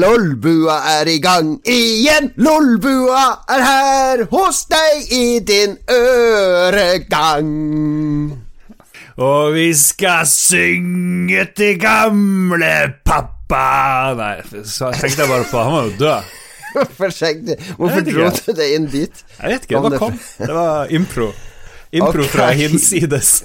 Lolbua er i gang igjen. Lolbua er her hos deg i din øregang. Og vi skal synge til gamle pappa Nei, så tenkte jeg bare på Han var jo død. Hvorfor, dro du det inn dit? Jeg vet ikke, det det bare kom. Det var impro. Impro okay. fra hinsides.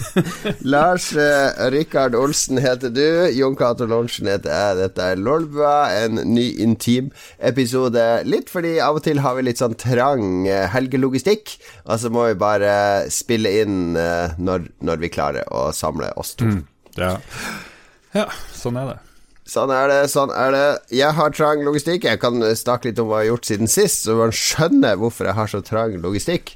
Lars eh, Rikard Olsen heter du. Jon Cato Lorentzen heter jeg. Dette er Lolbua, en ny intim-episode. Litt fordi av og til har vi litt sånn trang eh, helgelogistikk, og så må vi bare spille inn eh, når, når vi klarer å samle oss to. Ja. ja, sånn er det. Sånn er det, sånn er det. Jeg har trang logistikk. Jeg kan snakke litt om hva jeg har gjort siden sist, så man skjønner hvorfor jeg har så trang logistikk.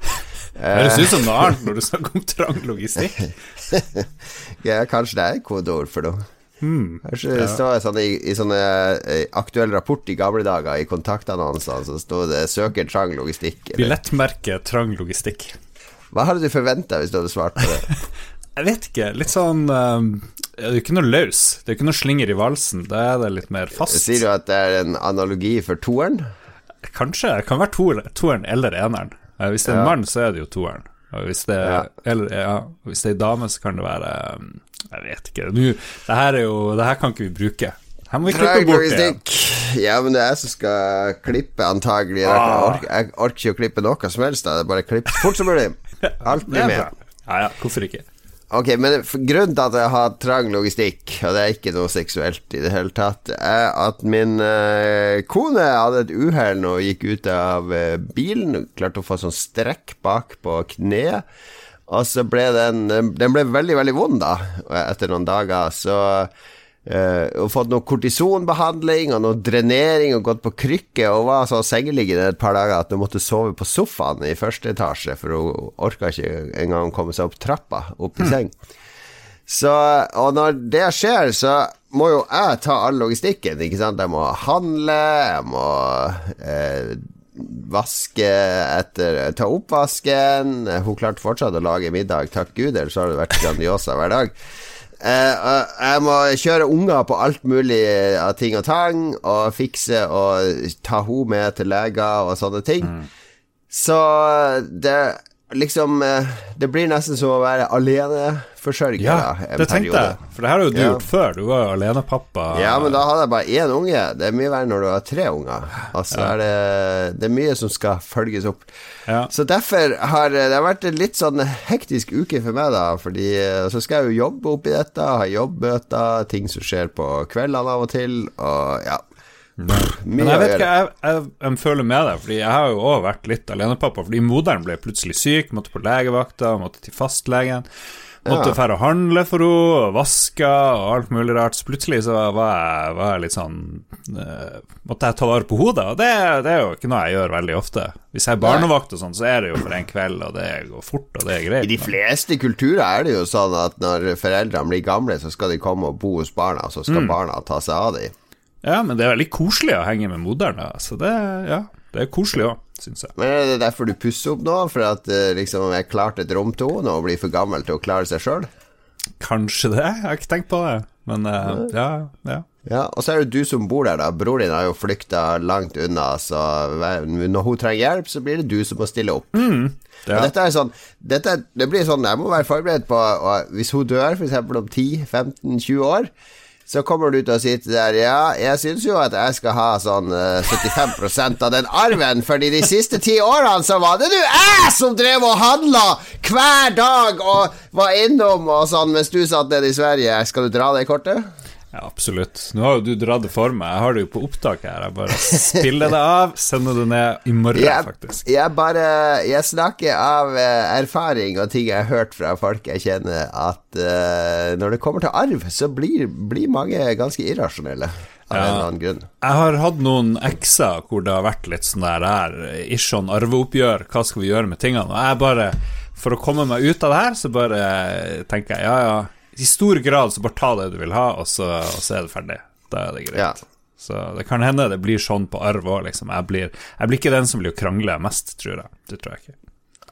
Høres ut som noe annet når du snakker om trang logistikk. Ja, kanskje det er et kodeord for noe. Hmm, Kanskje det står sånn i, i sånne eh, aktuell rapport i gamle dager, i kontaktannonsene, så sto det 'søker trang logistikk'. Eller. Billettmerke trang logistikk. Hva hadde du forventa hvis du hadde svart på det? Jeg vet ikke. Litt sånn um, Det er jo ikke noe løs. Det er jo ikke noe slinger i valsen. Da er det litt mer fast. Sier du at det er en analogi for toeren? Kanskje. Det kan være to- toeren eller eneren. Eh, Hvis det er en Ja. mann, så er det jo toeren. Hvis det Ja. eller, ja, hvis det er en dame, så kan det være um, Jeg vet ikke. Nå, det her er jo Det her kan ikke vi bruke. Her må vi klippe bort igjen. Ja, men det er jeg som skal klippe, antagelig. Ah. jeg orker ikke å klippe noe som helst. Jeg bare klipp fort som mulig. Er med. Ja, ja, hvorfor ikke? Ok, men grunnen til at jeg har trang logistikk, og det er ikke noe seksuelt i det hele tatt, er at min eh, kone hadde et uhell når hun gikk ut av eh, bilen. Klarte å få sånn strekk bak på kneet. Og så ble den Den ble veldig, veldig vond, da, etter noen dager. Så eh, har fått noe kortisonbehandling og noe drenering og gått på krykke og var så sengeliggende et par dager at hun måtte sove på sofaen i første etasje, for hun orka ikke engang komme seg opp trappa, opp i seng. Så, og når det skjer, så må jo jeg ta all logistikken, ikke sant. Jeg må handle, jeg må eh, vaske etter Ta oppvasken. Hun klarte fortsatt å lage middag, takk Gud, ellers har det vært Grandiosa hver dag. Eh, jeg må kjøre unger på alt mulig av ting og tang, og fikse og ta henne med til leger og sånne ting. Så det liksom eh, Det blir nesten som å være aleneforsørger Ja, en det tenkte jeg. For det her har jo du Ja. gjort før. Du var jo alenepappa. Ja, men da hadde jeg bare én unge. Det er mye verre når du har tre unger. Altså er det Det er mye som skal følges opp. Ja. Så derfor har det har vært en litt sånn hektisk uke for meg, da. Fordi eh, så skal jeg jo jobbe oppi dette, ha jobbmøter, ting som skjer på kveldene av og til, og ja. Pff, Men jeg vet ikke, jeg, jeg, jeg føler med deg, Fordi jeg har jo òg vært litt alenepappa. Fordi moderen ble plutselig syk, måtte på legevakta, måtte til fastlegen. Måtte dra og handle for henne, vaske og alt mulig rart. Så plutselig så var jeg, var jeg litt sånn uh, Måtte jeg ta vare på hodet, og det, det er jo ikke noe jeg gjør veldig ofte. Hvis jeg er barnevakt og sånn, så er det jo for en kveld, og det går fort, og det er greit. I de fleste kulturer er det jo sånn at når foreldrene blir gamle, så skal de komme og bo hos barna, og så skal Mm. barna ta seg av dem. Ja, men det er veldig koselig å henge med moderen, da. Så det, ja, det er koselig òg, syns jeg. Men er det derfor du pusser opp nå? For at det liksom er klart et rom til henne og blir for gammel til å klare seg sjøl? Kanskje det, jeg har ikke tenkt på det. Men uh, ja, ja. Ja, og så er det du som bor der, da. Bror din har jo flykta langt unna, så når hun trenger hjelp, så blir det du som må stille opp. Mm. ja. Dette er sånn dette, Det blir sånn Jeg må være forberedt på Hvis hun dør, f.eks. om 10-15-20 år, så kommer du til å si til der Ja, jeg syns jo at jeg skal ha sånn eh, 75% av den arven, fordi de siste ti årene så var det du jeg som drev og handla hver dag og var innom og sånn mens du satt nede i Sverige. Skal du dra det kortet? Ja, absolutt. Nå har jo du dratt det for meg. Jeg har det jo på opptak her. Jeg bare spiller det av, sender det ned i morgen, Jeg, faktisk. jeg bare Jeg snakker av eh, erfaring og ting jeg har hørt fra folk jeg kjenner, at uh, når det kommer til arv, så blir, blir mange ganske irrasjonelle. Av en eller annen grunn. Jeg har hatt noen ekser hvor det har vært litt sånn der her Ish sånn arveoppgjør, hva skal vi gjøre med tingene? Og jeg bare For å komme meg ut av det her, så bare tenker jeg ja, ja. I stor grad så bare ta det du vil ha, og så, og så er det ferdig. Da er det greit. Ja. Så det kan hende det blir sånn på arv òg, liksom. Jeg blir, jeg blir ikke den som blir å krangle mest, tror jeg. Det tror jeg ikke.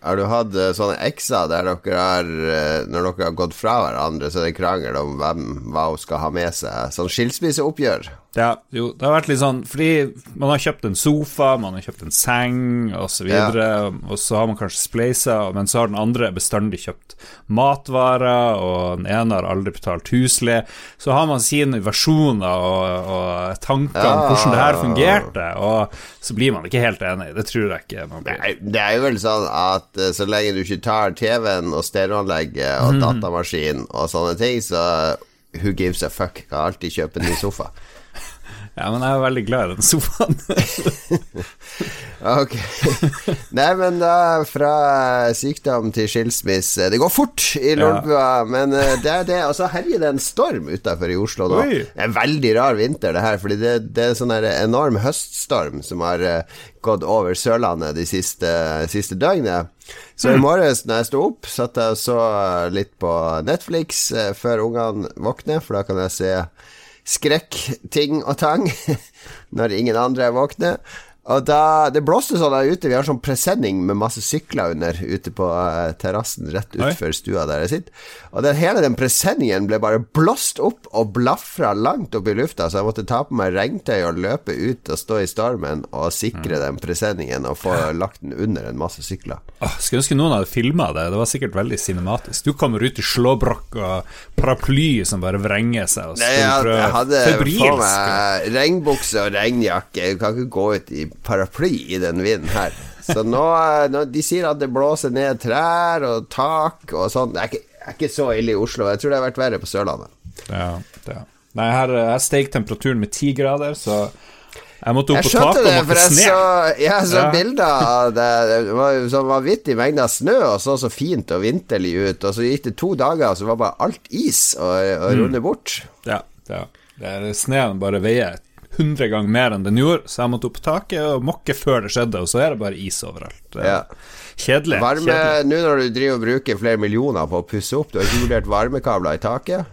Har du hatt eh, sånne ekser der dere har eh, Når dere har gått fra hverandre, så er det krangel om hvem hva hun skal ha med seg? Sånn skilsmisseoppgjør? Ja, jo, det har vært litt sånn Fordi man har kjøpt en sofa, man har kjøpt en seng osv., og, så og så har man kanskje spleisa, men så har den andre bestandig kjøpt matvarer, og den ene har aldri betalt husleie. Så har man sine versjoner og, og tanker ja. om hvordan det her fungerte, og så blir man ikke helt enig. Det tror jeg ikke man blir. Nei, det er jo vel sånn at eh, så lenge du ikke tar TV-en og stereoanlegget og mm. datamaskin og sånne ting, så who gives a fuck? Kan alltid kjøpe en ny sofa. Ja, men jeg er veldig glad i den sofaen. ok. Nei, men da fra sykdom til skilsmisse Det går fort i Lolbua, ja. men eh, det er det. Og så herjer det en storm utafor i Oslo nå. Oi. Det er en veldig rar vinter, det her, fordi det, det er sånn enorm høststorm som har uh, gått over Sørlandet de siste, siste døgnet. Så i mm. morges når jeg sto opp, satt jeg og så litt på Netflix uh, før ungene våkner, for da kan jeg se skrekk-ting og tang når ingen andre er våkne. Og da, Det blåste sånn der ute. Vi har sånn presenning med masse sykler under ute på uh, terrassen rett utfor stua der jeg sitter. Og den, hele den presenningen ble bare blåst opp og blafra langt opp i lufta, så jeg måtte ta på meg regntøy og løpe ut og stå i stormen og sikre mm. den presenningen og få lagt den under en masse sykler. Oh, skulle ønske noen hadde filma det. Det var sikkert veldig cinematisk. Du kommer ut i slåbrok og paraply som bare vrenger seg. Og Nei, jeg, jeg hadde på meg regnbukse og regnjakke. Du kan ikke gå ut i paraply i den vinden her. Så nå, nå, De sier at det blåser ned trær og tak og sånn. Det er ikke, er ikke, så ille i Oslo. Jeg tror det har vært verre på Sørlandet. Ja, ja. Nei, her, her steg temperaturen med ti grader, så jeg måtte opp på taket og måtte sne. Jeg så ja. bilder av det. Det var så vanvittig mengde av snø, og så så fint og vinterlig ut. Og så gikk det to dager, og så var bare alt is og, og runde bort. Ja, ja. Sneen bare veier 100 ganger mer enn den gjorde, så jeg måtte opp på taket og mokke før det skjedde, og så er det bare is overalt. Ja. Kjedelig. Varme, Nå når du driver og bruker flere millioner på å pusse opp, du har ikke vurdert varmekabler i taket?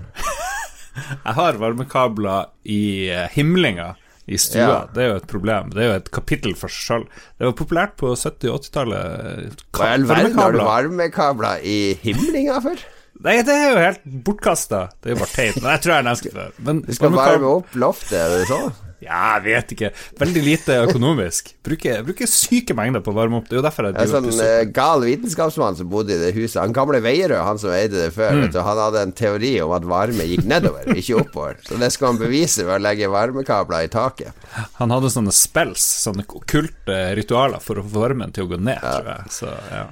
jeg har varmekabler i eh, himlinga i stua. Ja. Det er jo et problem. Det er jo et kapittel for seg sjøl. Det var populært på 70- og 80-tallet. Hva i all verden har du varmekabler i himlinga for? Nei, det er jo helt bortkasta. Det er jo bare teit. Men jeg tror jeg er nesten før. Du skal varme opp loftet, er det sånn? Ja, jeg vet ikke. Veldig lite økonomisk. Bruker, bruker syke mengder på å varme opp. Det er jo derfor jeg driver En sånn uh, gal vitenskapsmann som bodde i det huset. Han gamle Veierød, han som eide det før, mm. han hadde en teori om at varme gikk nedover, ikke oppover. Så det skal han bevise ved å legge varmekabler i taket. Han hadde sånne spells, sånne okkulte ritualer for å få varmen til å gå ned, ja. tror jeg. Så, ja.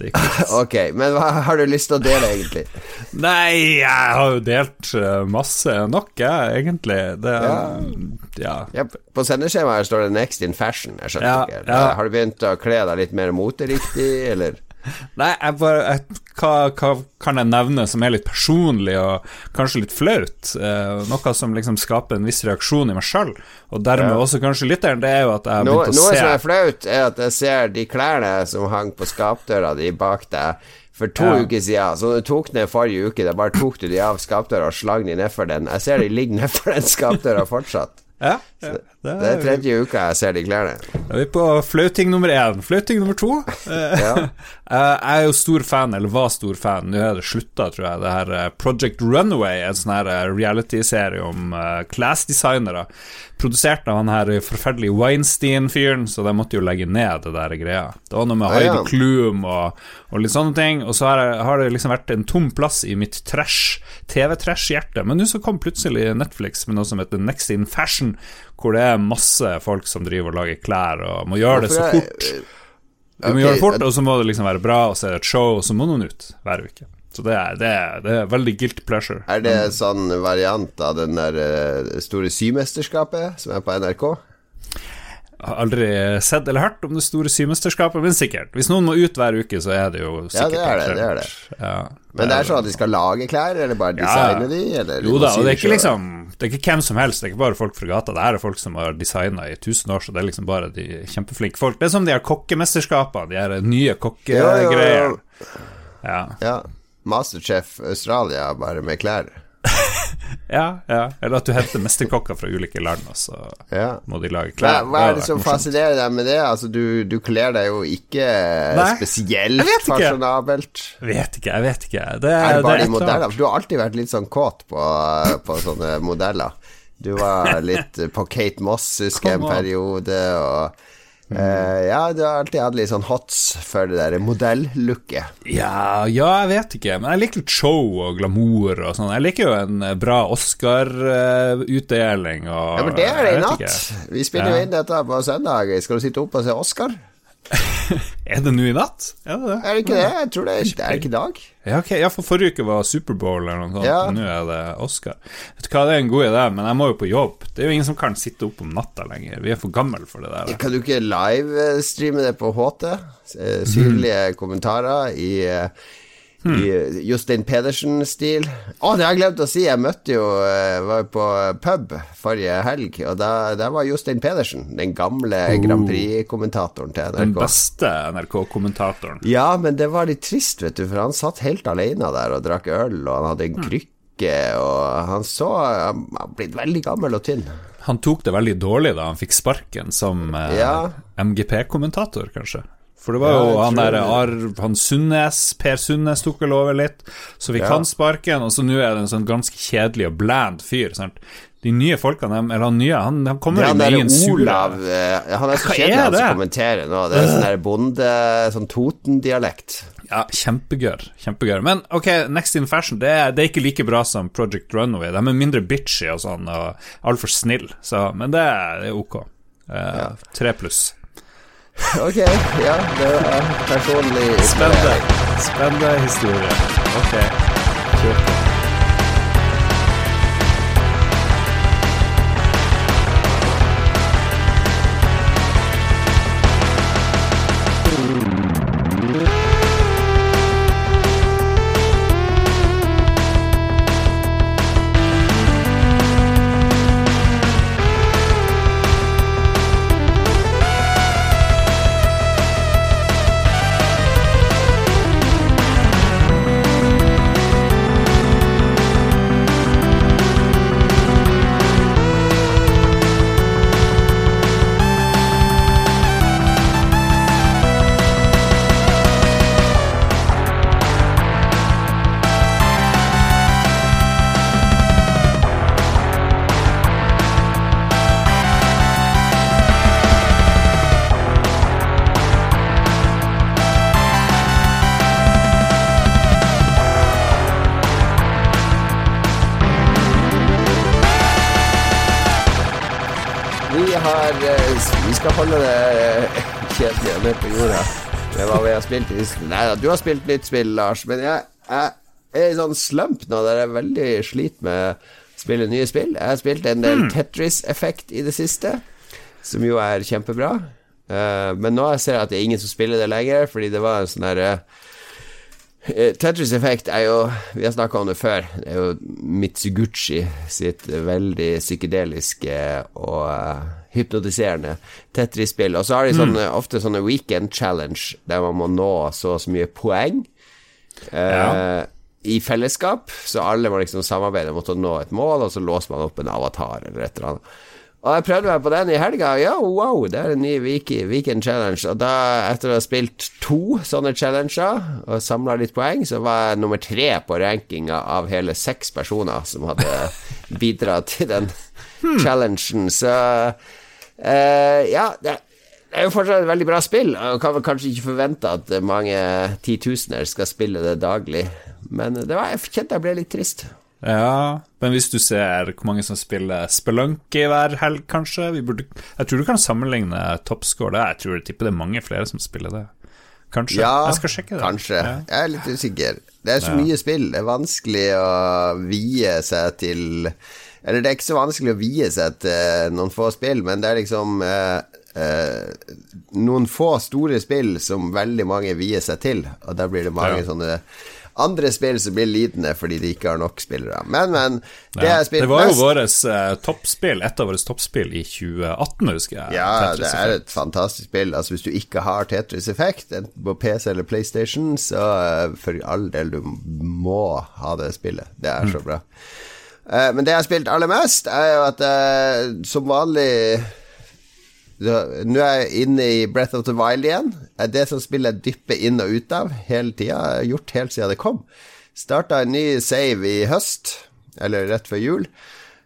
ok, men hva har du lyst til å dele, egentlig? Nei, jeg har jo delt eh, masse nok, jeg, egentlig. Det, ja. Ja. ja. På sendeskjemaet står det 'Next in fashion'. Jeg skjønner ikke. Har du begynt å kle deg litt mer moteriktig, eller? Nei, jeg bare jeg, hva, hva, kan jeg nevne som er litt personlig og kanskje litt flaut? Eh, noe som liksom skaper en viss reaksjon i meg sjøl, og dermed ja. også kanskje lytteren, det er jo at jeg har begynt å se Noe som er flaut, er at jeg ser de klærne som hang på skapdøra di bak deg for to ja. uker siden. Så du tok ned forrige uke, da bare tok du de av skapdøra og slang de nedfor den. Jeg ser de ligger nedfor den skapdøra fortsatt. Ja, ja. Det, er, tredje uka jeg ser de klærne. Da er vi på flauting nummer én. Flauting nummer to. ja. Jeg er jo stor fan, eller var stor fan, nå er det slutta, tror jeg, det her eh, Project Runaway, en sånn her eh, reality-serie om class-designere. Produsert av han her forferdelige Weinstein-fyren, så de måtte jo legge ned det der greia. Det var noe med Heidi ja. Klum og, og, litt sånne ting, og så har, jeg, har, det liksom vært en tom plass i mitt trash, TV-trash-hjerte. Men nå så kom plutselig Netflix med noe som heter Next in Fashion, hvor det er masse folk som driver og lager klær og må gjøre det så fort. Du må gjøre det fort, og så må det liksom være bra, og så er det et show, og så må noen ut hver uke. Så det er, det er, det er veldig guilt pleasure. Er det en sånn variant av den der uh, store symesterskapet som er på NRK? Har aldri sett eller hørt om det store symesterskapet, men sikkert. Hvis noen må ut hver uke, så er det jo sikkert. Ja, det er det. det, er det. Ja, men det er sånn at de skal lage klær, eller bare designe ja. de? Eller jo da, og det er ikke liksom Det er ikke hvem som helst, det er ikke bare folk fra gata. Det er folk som har designa i tusen år, så det er liksom bare de kjempeflinke folk. Det er som de her kokkemesterskapene, de her nye kokkegreier. Ja. ja. Masterchef Australia, bare med klær. ja, ja. Eller at du henter mesterkokker fra ulike land, og så ja. må de lage klær. Hva, er det som fascinerer deg med det? Altså, du, du kler deg jo ikke Nei, spesielt fasjonabelt. Vet ikke, jeg vet ikke. Det, er det bare det de modeller? For du har alltid vært litt sånn kåt på, på sånne modeller. Du var litt på Kate Moss, husker jeg, en periode. Og Uh, ja, du har alltid hatt litt sånn hots for det der modellooket. Ja, ja, jeg vet ikke, men jeg liker litt show og glamour og sånn. Jeg liker jo en bra Oscar-utdeling og Ja, men det er det i natt. Vi spiller jo inn dette på søndag. Skal du sitte opp og se Oscar? er det nå i natt? Er det det? Er det ikke det? Jeg tror det er, det er ikke i dag. Ja, okay. ja, for forrige uke var Superbowl eller noe sånt, ja. nå er det Oscar. Vet du hva, det er en god idé, men jeg må jo på jobb. Det er jo ingen som kan sitte opp om natta lenger. Vi er for gamle for det der. Kan du ikke livestreame det på HT? Syrlige Synlige mm. kommentarer i eh, Hmm. I Jostein Pedersen-stil. Å, oh, det har jeg glemt å si! Jeg møtte jo eh, Var på pub forrige helg, og der var Jostein Pedersen. Den gamle oh. Grand Prix-kommentatoren til NRK. Den beste NRK-kommentatoren. Ja, men det var litt trist, vet du, for han satt helt alene der og drakk øl, og han hadde en hmm. krykke, og han så Han har blitt veldig gammel og tynn. Han tok det veldig dårlig da han fikk sparken som eh, ja. MGP-kommentator, kanskje? For det var jo han der Arv, han Sundnes, Per Sundnes tok vel over litt. Så fikk ja. han sparken, og så nå er det en sånn ganske kjedelig og bland fyr. Sant? De nye folkene, eller han nye, han, han kommer jo med ingen uh, Han er så kjedelig, han som kommenterer nå. Det er sånn der bonde, sånn Toten-dialekt. Ja, kjempegøy. Kjempegøy. Men ok, Next in Fashion det er, det er, ikke like bra som Project Runway. De er mindre bitchy og sånn, og altfor snill, så, men det er, det er ok. Tre uh, ja. pluss. Ok, ja, det er personlig Spennende. Spennende historie. Ok, kjør på. jorda Det var vi har Nei da, du har spilt nytt spill, Lars, men jeg, jeg er i sånn slump nå der jeg veldig slit med å spille nye spill. Jeg har spilt en del hmm. Tetris-effekt i det siste, som jo er kjempebra. Uh, men nå ser jeg at det er ingen som spiller det lenger, fordi det var en sånn herre Tetris Effect er jo Vi har snakka om det før. Det er jo Mitsuguchi sitt veldig psykedeliske og hypnotiserende Tetris-spill. Og så har de sånne, mm. ofte sånne weekend challenge der man må nå så og så mye poeng. Uh, I fellesskap, så alle må liksom samarbeide om å nå et mål, og så låser man opp en avatar eller et eller annet. Og jeg prøvde meg på den i helga. Ja, wow, det er en ny weekend challenge. Og da, etter å ha spilt to sånne challenger og samla litt poeng, så var jeg nummer tre på rankinga av hele seks personer som hadde bidratt til den hmm. challengen. Så Uh, ja, det, er jo fortsatt et veldig bra spill, og kan kanskje ikke forvente at mange titusener skal spille det daglig. Men det var, jeg kjente jeg ble litt trist. Ja, men hvis du ser hvor mange som spiller Spelunky hver helg, kanskje burde, Jeg tror du kan sammenligne toppscore der. Jeg tror jeg tipper det er mange flere som spiller det. Kanskje. Ja, jeg skal sjekke det. Kanskje. Ja. Jeg er litt usikker. Det er så ja. mye spill. Det er vanskelig å vie seg til eller det er ikke så vanskelig å vie seg til uh, noen få spill, men det er liksom Eh, uh, noen få store spill som veldig mange vier seg til, og da blir det mange ja. sånne andre spill som blir lidende fordi de ikke har nok spillere. Men, men. Det, ja, det var jo vårt eh, toppspill, et av våre toppspill i 2018, husker jeg. Ja, det er et fantastisk spill. Altså Hvis du ikke har Tetris Effect på PC eller PlayStation, så uh, for all del, du må ha det spillet. Det er så mm. bra. Men det jeg har spilt aller mest, er jo at uh, som vanlig Nå er jeg inne i Breath of the Wild igjen. Det Er det som spillet dypper inn og ut av hele tida. Gjort helt siden det kom. Starta en ny save i høst, eller rett før jul.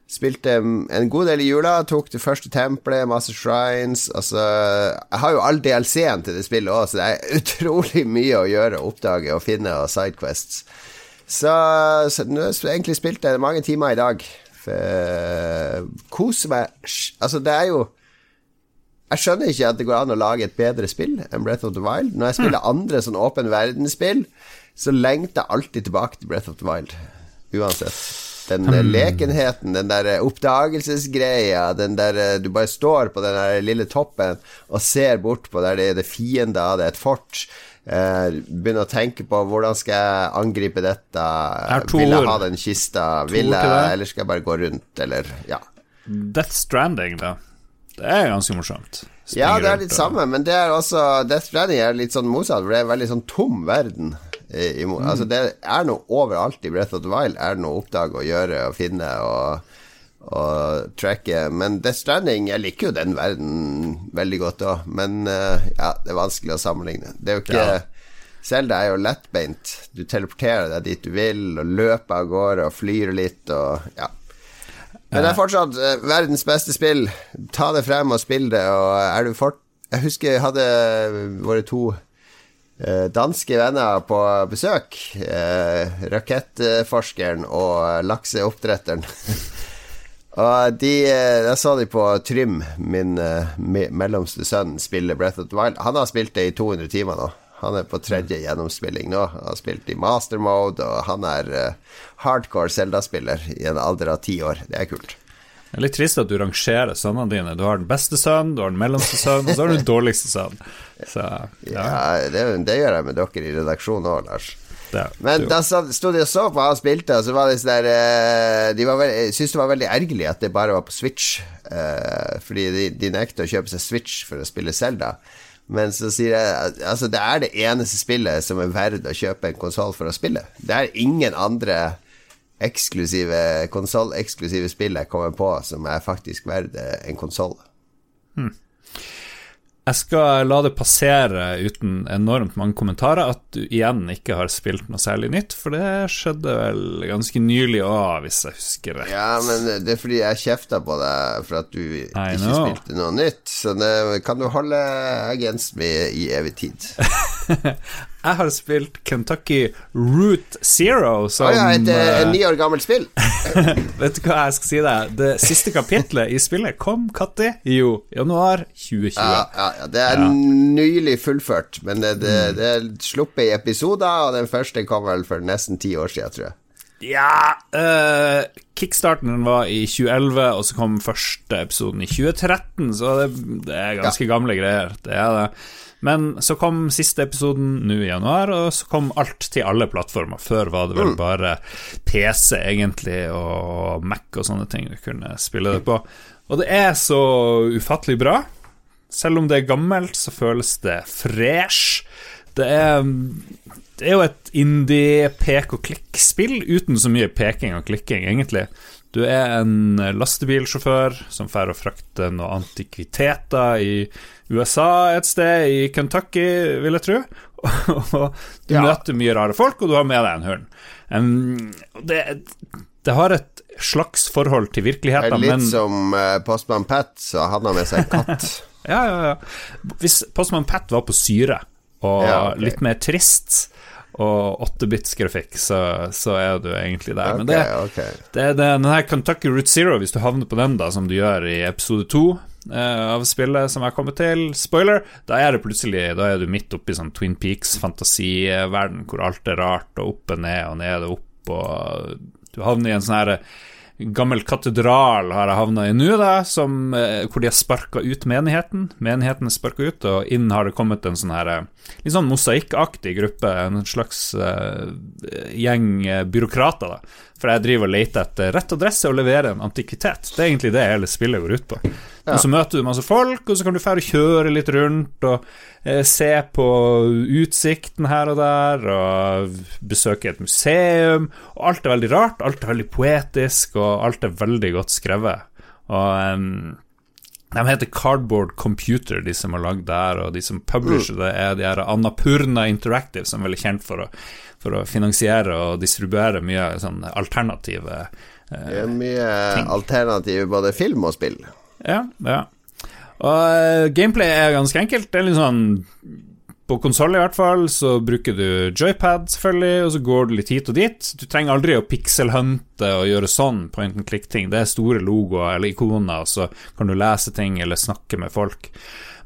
Spilte en god del i jula. Tok det første tempelet, masse shrines. Altså Jeg har jo all DLC-en til det spillet òg, så det er utrolig mye å gjøre, oppdage og finne og sidequests. Så, så nå har jeg egentlig spilt det mange timer i dag. Kos meg Altså, det er jo Jeg skjønner ikke at det går an å lage et bedre spill enn Breath of the Wild. Når jeg spiller andre sånn åpen verdensspill, så lengter jeg alltid tilbake til Breath of the Wild. Uansett. Den mm. lekenheten, den der oppdagelsesgreia, den der eh, du bare står på den der lille toppen og ser bort på der det er det fiender, det er et fort. Uh, begynne å tenke på hvordan skal jeg angripe dette. Vil jeg ha den kista? Jeg, eller skal jeg bare gå rundt, eller Ja. Death Stranding, da. Det er ganske morsomt. Springer ja, det er litt og... samme, men det er også Death Stranding er litt sånn motsatt, for det er en veldig sånn tom verden. I, i, mm. Altså Det er noe overalt i Breath of the Wild. Er det noe å oppdage og gjøre og finne og, og tracke. Men Death Stranding Jeg liker jo den verden veldig godt òg, men uh, ja, det er vanskelig å sammenligne. Det er jo ikke ja. Er jo lettbeint. Du teleporterer deg dit du vil, og løper av gårde og flyr litt og ja. Men det er fortsatt uh, verdens beste spill. Ta det frem og spill det, og er du fort Jeg husker jeg hadde våre to Eh, danske venner på besøk. Eh, rakettforskeren og lakseoppdretteren. og de, jeg så de på Trym, min mellomste sønn, spiller Breath of the Wild. Han har spilt det i 200 timer nå. Han er på tredje gjennomspilling nå. Han har spilt i master mode, og han er hardcore Zelda-spiller i en alder av ti år. Det er kult. Det er litt trist at du rangerer sønnene dine. Du har den beste sønnen, du har den mellomste sønnen, og så har du den dårligste sønnen. Så, ja, ja det, det, gjør jeg med dere i redaksjonen òg, Lars. Men da sto de og så på han spilte, og så var det sånn der eh, De syntes det var veldig ergerlig at det bare var på Switch, uh, fordi de, de nekter å kjøpe seg Switch for å spille Zelda. Men så sier jeg Altså, det er det eneste spillet som er verdt å kjøpe en konsoll for å spille. Det er ingen andre eksklusive konsolleksklusive spill jeg kommer på som er faktisk verdt en konsoll. Hmm. Jeg skal la det passere uten enormt mange kommentarer at du igjen ikke har spilt noe særlig nytt, for det skjedde vel ganske nylig òg, hvis jeg husker rett. Ja, men det er fordi jeg kjefta på deg for at du ikke spilte noe nytt, så det kan du holde against med i evig tid. Jeg har spilt Kentucky Route Zero. Som, ja, et, eh, ni år gammelt spill. vet du hva jeg skal si deg? Det siste kapitlet i spillet kom når? Jo, januar 2020. Ja, ja, ja det er nylig fullført, men det, det, mm. det, er sluppet i episoder, og den første kom vel for nesten ti år siden, tror jeg. Ja uh, Kickstarten var i 2011, og så kom første episoden i 2013, så det, det er ganske gamle greier. Det er det. Men så kom siste episoden nå i januar, og så kom alt til alle plattformer. Før var det vel mm. bare PC, egentlig, og Mac og sånne ting du kunne spille det på. Og det er så ufattelig bra. Selv om det er gammelt, så føles det fresh. Det er, det er jo et indie pek og klikk-spill uten så mye peking og klikking, egentlig. Du er en lastebilsjåfør som drar og frakter noen antikviteter i USA et sted, i Kentucky, vil jeg tro. Og du ja. møter mye rare folk, og du har med deg en hund. Um, det, det, har et slags forhold til virkeligheten, men Litt som uh, Postmann Pat, så hadde han med seg en katt. ja, ja, ja. Hvis Postmann Pat var på syre, og ja, okay. litt mer trist og 8-bits-grafikk, så, så, er du egentlig der. Okay, Men det, okay. det er den her Kentucky Route Zero, hvis du havner på den, da, som du gjør i episode 2 eh, av spillet som jeg kommer til, spoiler, da er Da er du midt oppi sånn Twin Peaks-fantasiverden hvor alt er rart, og opp og ned og ned og opp, og du havner i en sånn herre gammel katedral har jeg havna i nå, da, som, eh, hvor de har sparka ut menigheten. Menigheten er sparka ut, og inn har det kommet en sånn her eh, litt sånn mosaikkaktig gruppe, en slags uh, gjeng byråkrater, da. For jeg driver og leter etter rett adresse og leverer en antikvitet. Det er egentlig det hele spillet går ut på. Ja. Og Så møter du masse folk, og så kan du fære og kjøre litt rundt og eh, se på utsikten her og der, og besøke et museum. Og alt er veldig rart, alt er veldig poetisk, og alt er veldig godt skrevet. Og um, de heter Cardboard Computer, de som har lagd det her, og de som publisher mm. det, er de her Annapurna Interactive, som er veldig kjent for å, for å finansiere og distribuere mye sånn alternative Det er mye alternativ både film og spill. Ja, ja. Og uh, gameplay er ganske enkelt. Det er litt sånn På konsoll i hvert fall så bruker du joypad, selvfølgelig, og så går du litt hit og dit. Du trenger aldri å pixelhunte og gjøre sånn point and click-ting. Det er store logoer eller ikoner, og så kan du lese ting eller snakke med folk.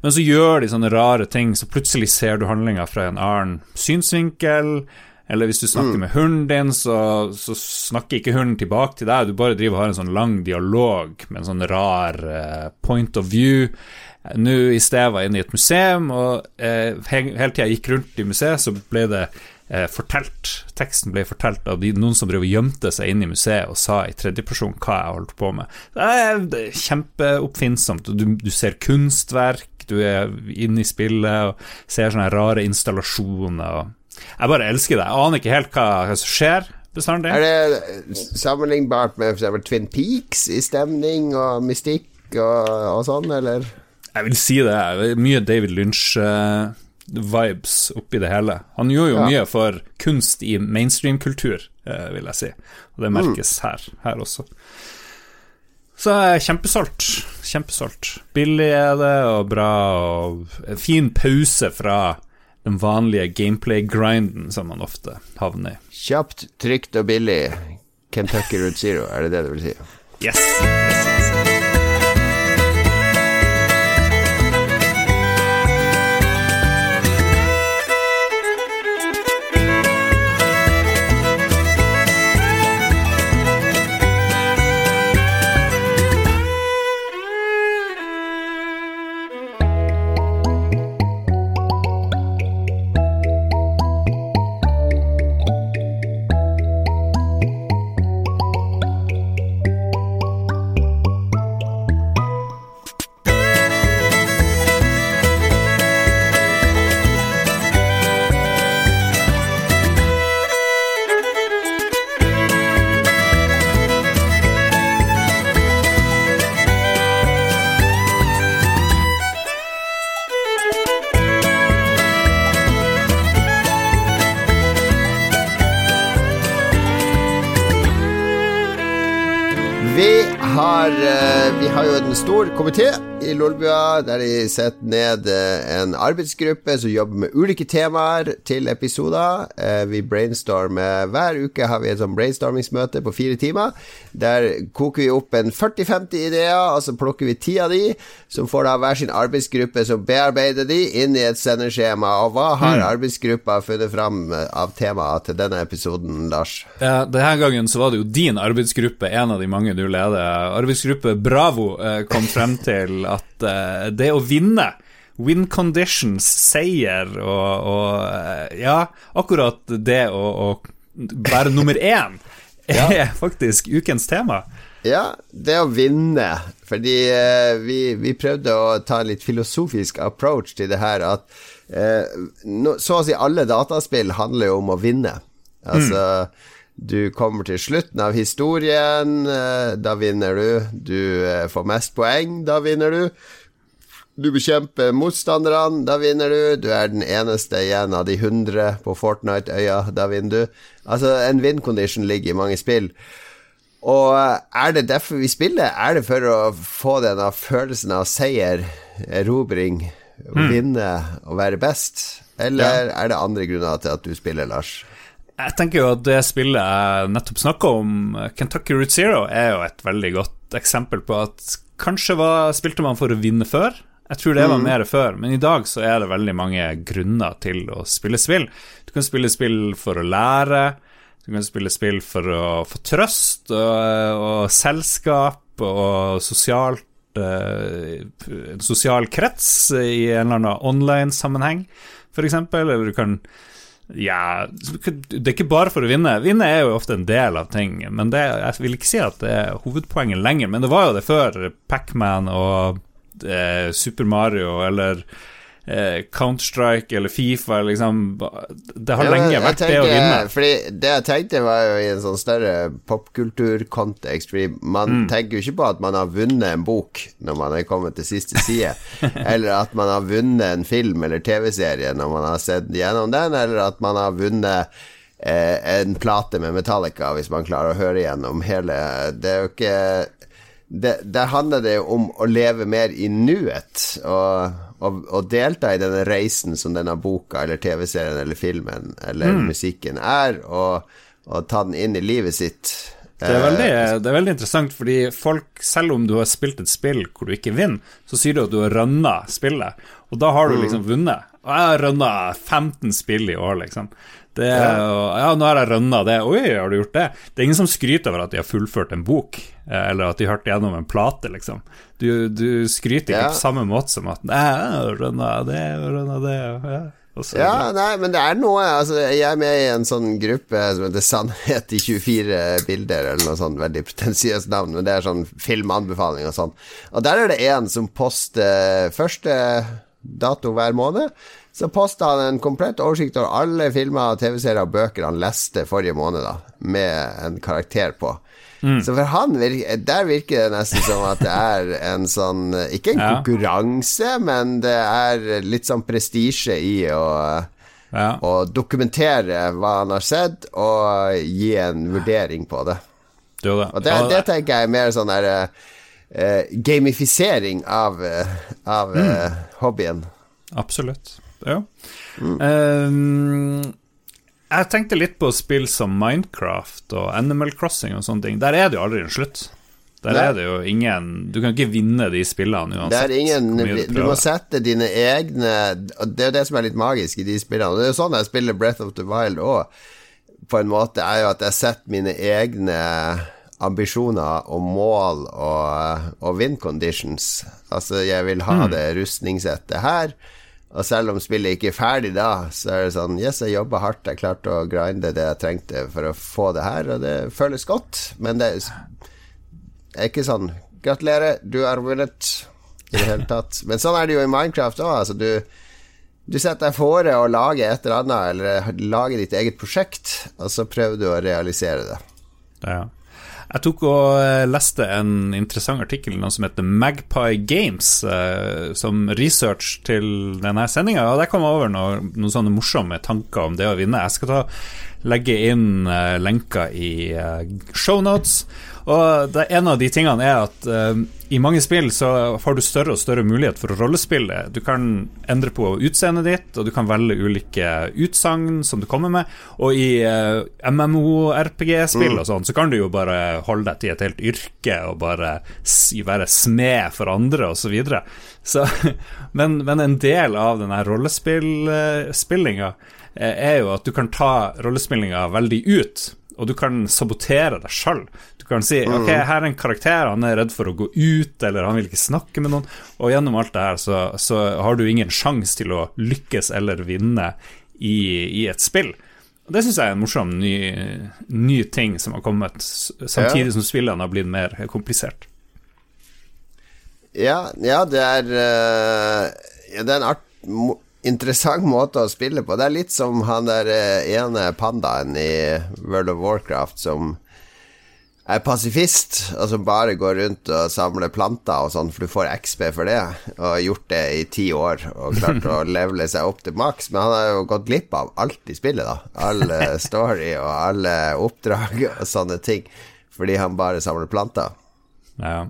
Men så gjør de sånne rare ting, så plutselig ser du handlinga fra en annen synsvinkel. Eller hvis du snakker mm. med hunden din, så, så, snakker ikke hunden tilbake til deg. Du bare driver og har en sånn lang dialog med en sånn rar uh, point of view. Nå i sted var inne i et museum, og eh, hele tida jeg gikk rundt i museet, så ble det eh, fortalt Teksten ble fortalt av de, noen som drev og gjemte seg inne i museet og sa i tredjeperson hva jeg holdt på med. Det er, det er kjempeoppfinnsomt, du, du ser kunstverk, du er inne i spillet og ser sånne rare installasjoner. og jeg bare elsker det. Jeg aner ikke helt hva, hva som skjer bestandig. Er det sammenlignbart med f.eks. Twin Peaks i stemning og mystikk og, og, sånn, eller? Jeg vil si det. Mye David Lynch-vibes uh, oppi det hele. Han gjorde jo ja. mye for kunst i mainstream-kultur, uh, vil jeg si. Og det merkes mm. her, her også. Så kjempesolgt. Kjempesolgt. Billig er det, og bra, og en fin pause fra den vanlige gameplay-grinden som man ofte havner i. Kjapt, trygt og billig. Kentucky Route Zero, er det det du vil si? Yes. yes, yes. stor der de setter ned eh, en arbeidsgruppe som jobber med ulike temaer til episoder. Eh, vi brainstormer hver uke har vi et sånn brainstormingsmøte på fire timer. Der koker vi opp en 40-50 ideer, og så plukker vi ti av de, som får da hver sin arbeidsgruppe som bearbeider de inn i et sendeskjema. Og hva har mm. arbeidsgruppa funnet fram eh, av temaer til denne episoden, Lars? Ja, denne gangen så var det jo din arbeidsgruppe, en av de mange du leder. Arbeidsgruppe Bravo kom frem til at uh, det å vinne Win conditions, seier og, og uh, Ja, akkurat det å, å være nummer én er ja. faktisk ukens tema. Ja, det å vinne. Fordi eh, vi, vi, prøvde å ta litt filosofisk approach til det her at no, så å si alle dataspill handler jo om å vinne. Altså mm. Du kommer til slutten av historien, da vinner du. Du får mest poeng, da vinner du. Du bekjemper motstanderne, da vinner du. Du er den eneste igjen av de 100 på Fortnite-øya, da vinner du. Altså, en win condition ligger i mange spill. Og er det derfor vi spiller? Er det for å få denne følelsen av seier, erobring, å vinne og være best? Eller ja. er det andre grunner til at du spiller, Lars? Jeg tenker jo at det spillet jeg nettopp snakka om, Kentucky Route Zero, er jo et veldig godt eksempel på at kanskje var, spilte man for å vinne før, jeg tror det var mm. mer før, men i dag så er det veldig mange grunner til å spille spill. Du kan spille spill for å lære, du kan spille spill for å få trøst og, og selskap og sosialt uh, sosial krets i en eller annen online-sammenheng, f.eks. Eller du kan ja, det er ikke bare for å vinne. Vinne er jo ofte en del av ting, men det, jeg vil ikke si at det er hovedpoenget lenger. Men det var jo det før Pacman og eh, Super Mario eller eh, Counter-Strike eller Fifa liksom, Det har ja, lenge vært tenker, det å vinne. Fordi Det jeg tenkte, var jo i en sånn større popkulturkontekst. Fordi man mm. tenker jo ikke på at man har vunnet en bok når man er kommet til siste side, eller at man har vunnet en film eller TV-serie når man har sett gjennom den, eller at man har vunnet eh, en plate med Metallica, hvis man klarer å høre gjennom hele Det er jo ikke det, Der handler det jo om å leve mer i nuet, og, og, å, delta i denne reisen som denne boka eller TV-serien eller filmen eller mm. musikken er, og, og ta den inn i livet sitt. Det er, veldig, det er, veldig, interessant, fordi folk, selv om du har spilt et spill hvor du ikke vinner, så sier du at du har rønna spillet, og da har du mm. liksom vunnet. Og jeg har rønna 15 spill i år, liksom. Det, ja. nå har jeg rønna det. Oi, har du gjort det? Det er ingen som skryter over at de har fullført en bok, eh, eller at de hørte gjennom en plate, liksom. Du, du skryter ikke ja. på samme måte som at Nei, rønna det rønna det'. Ja. Ja, nei, men det er noe altså, Jeg er med i en sånn gruppe som heter Sannhet i 24 bilder, eller noe sånt veldig pretensiøst navn, men det er sånn filmanbefaling og sånn. Og der er det en som poster første dato hver måned. Så posta han en komplett oversikt over alle filmer, TV-serier og bøker han leste forrige måned, da, med en karakter på. Mm. Så for han virker, der virker det nesten som at det er en sånn Ikke en ja. konkurranse, men det er litt sånn prestisje i å ja. Å dokumentere hva han har sett, og gi en vurdering på det. det. Og det, det, tenker jeg er mer sånn der uh, gamifisering av, uh, av mm. uh, hobbyen. Absolutt. Ja. Mm. Um, jeg tenkte litt på spill som Minecraft og Animal Crossing og sånne ting. Der er det jo aldri en slutt. Der Nei. er det jo ingen Du kan ikke vinne de spillene uansett. Ingen, du må sette dine egne Det er jo det som er litt magisk i de spillene. Det er jo sånn jeg spiller Breath of the Wild òg, på en måte, er jo at jeg setter mine egne ambisjoner og mål og, og win conditions. Altså, jeg vil ha mm. det rustningssettet her. Og selv om spillet ikke er ferdig da, så er det sånn Yes, jeg jobba hardt, jeg klarte å grinde det jeg trengte for å få det her, og det føles godt, men det er ikke sånn Gratulerer, du har vunnet i det hele tatt. Men sånn er det jo i Minecraft òg. Altså, du, du setter deg fore å lage et eller annet, eller lage ditt eget prosjekt, og så prøver du å realisere det. Ja. Jeg tok og eh, leste en interessant artikkel noe som heter Magpie Games, eh, som research til denne sendinga. Der kom jeg over noen, noen sånne morsomme tanker om det å vinne. Jeg skal ta legge inn uh, lenker i shownotes. Og en av de tingene er at i mange spill så har du større og større mulighet for å rollespille. Du kan endre på utseendet ditt, og du kan velge ulike utsagn som du kommer med. Og i uh, MMO-RPG-spill mm. og sånn, så kan du jo bare holde deg til et helt yrke og bare være smed for andre, osv. Så videre. så, men, men en del av denne rollespillinga Eh, er jo at du kan ta rollespillinga veldig ut, og du kan sabotere deg sjøl. Kan si ok, mm. her er en karakter, han er redd for å gå ut, eller han vil ikke snakke med noen. Og gjennom alt det her så, så har du ingen sjanse til å lykkes eller vinne i, i et spill. Og Det syns jeg er en morsom ny, ny, ting som har kommet, samtidig som spillene har blitt mer komplisert. Ja, ja det er ja, Det er en art interessant måte å spille på. Det er litt som han der eh, ene pandaen i World of Warcraft som er pasifist, og som bare går rundt og samler planter og sånn, for du får XB for det, og har gjort det i ti år og klart å levele seg opp til maks. Men han har jo gått glipp av alt i spillet, da. Alle story og alle oppdrag og sånne ting, fordi han bare samler planter. Ja.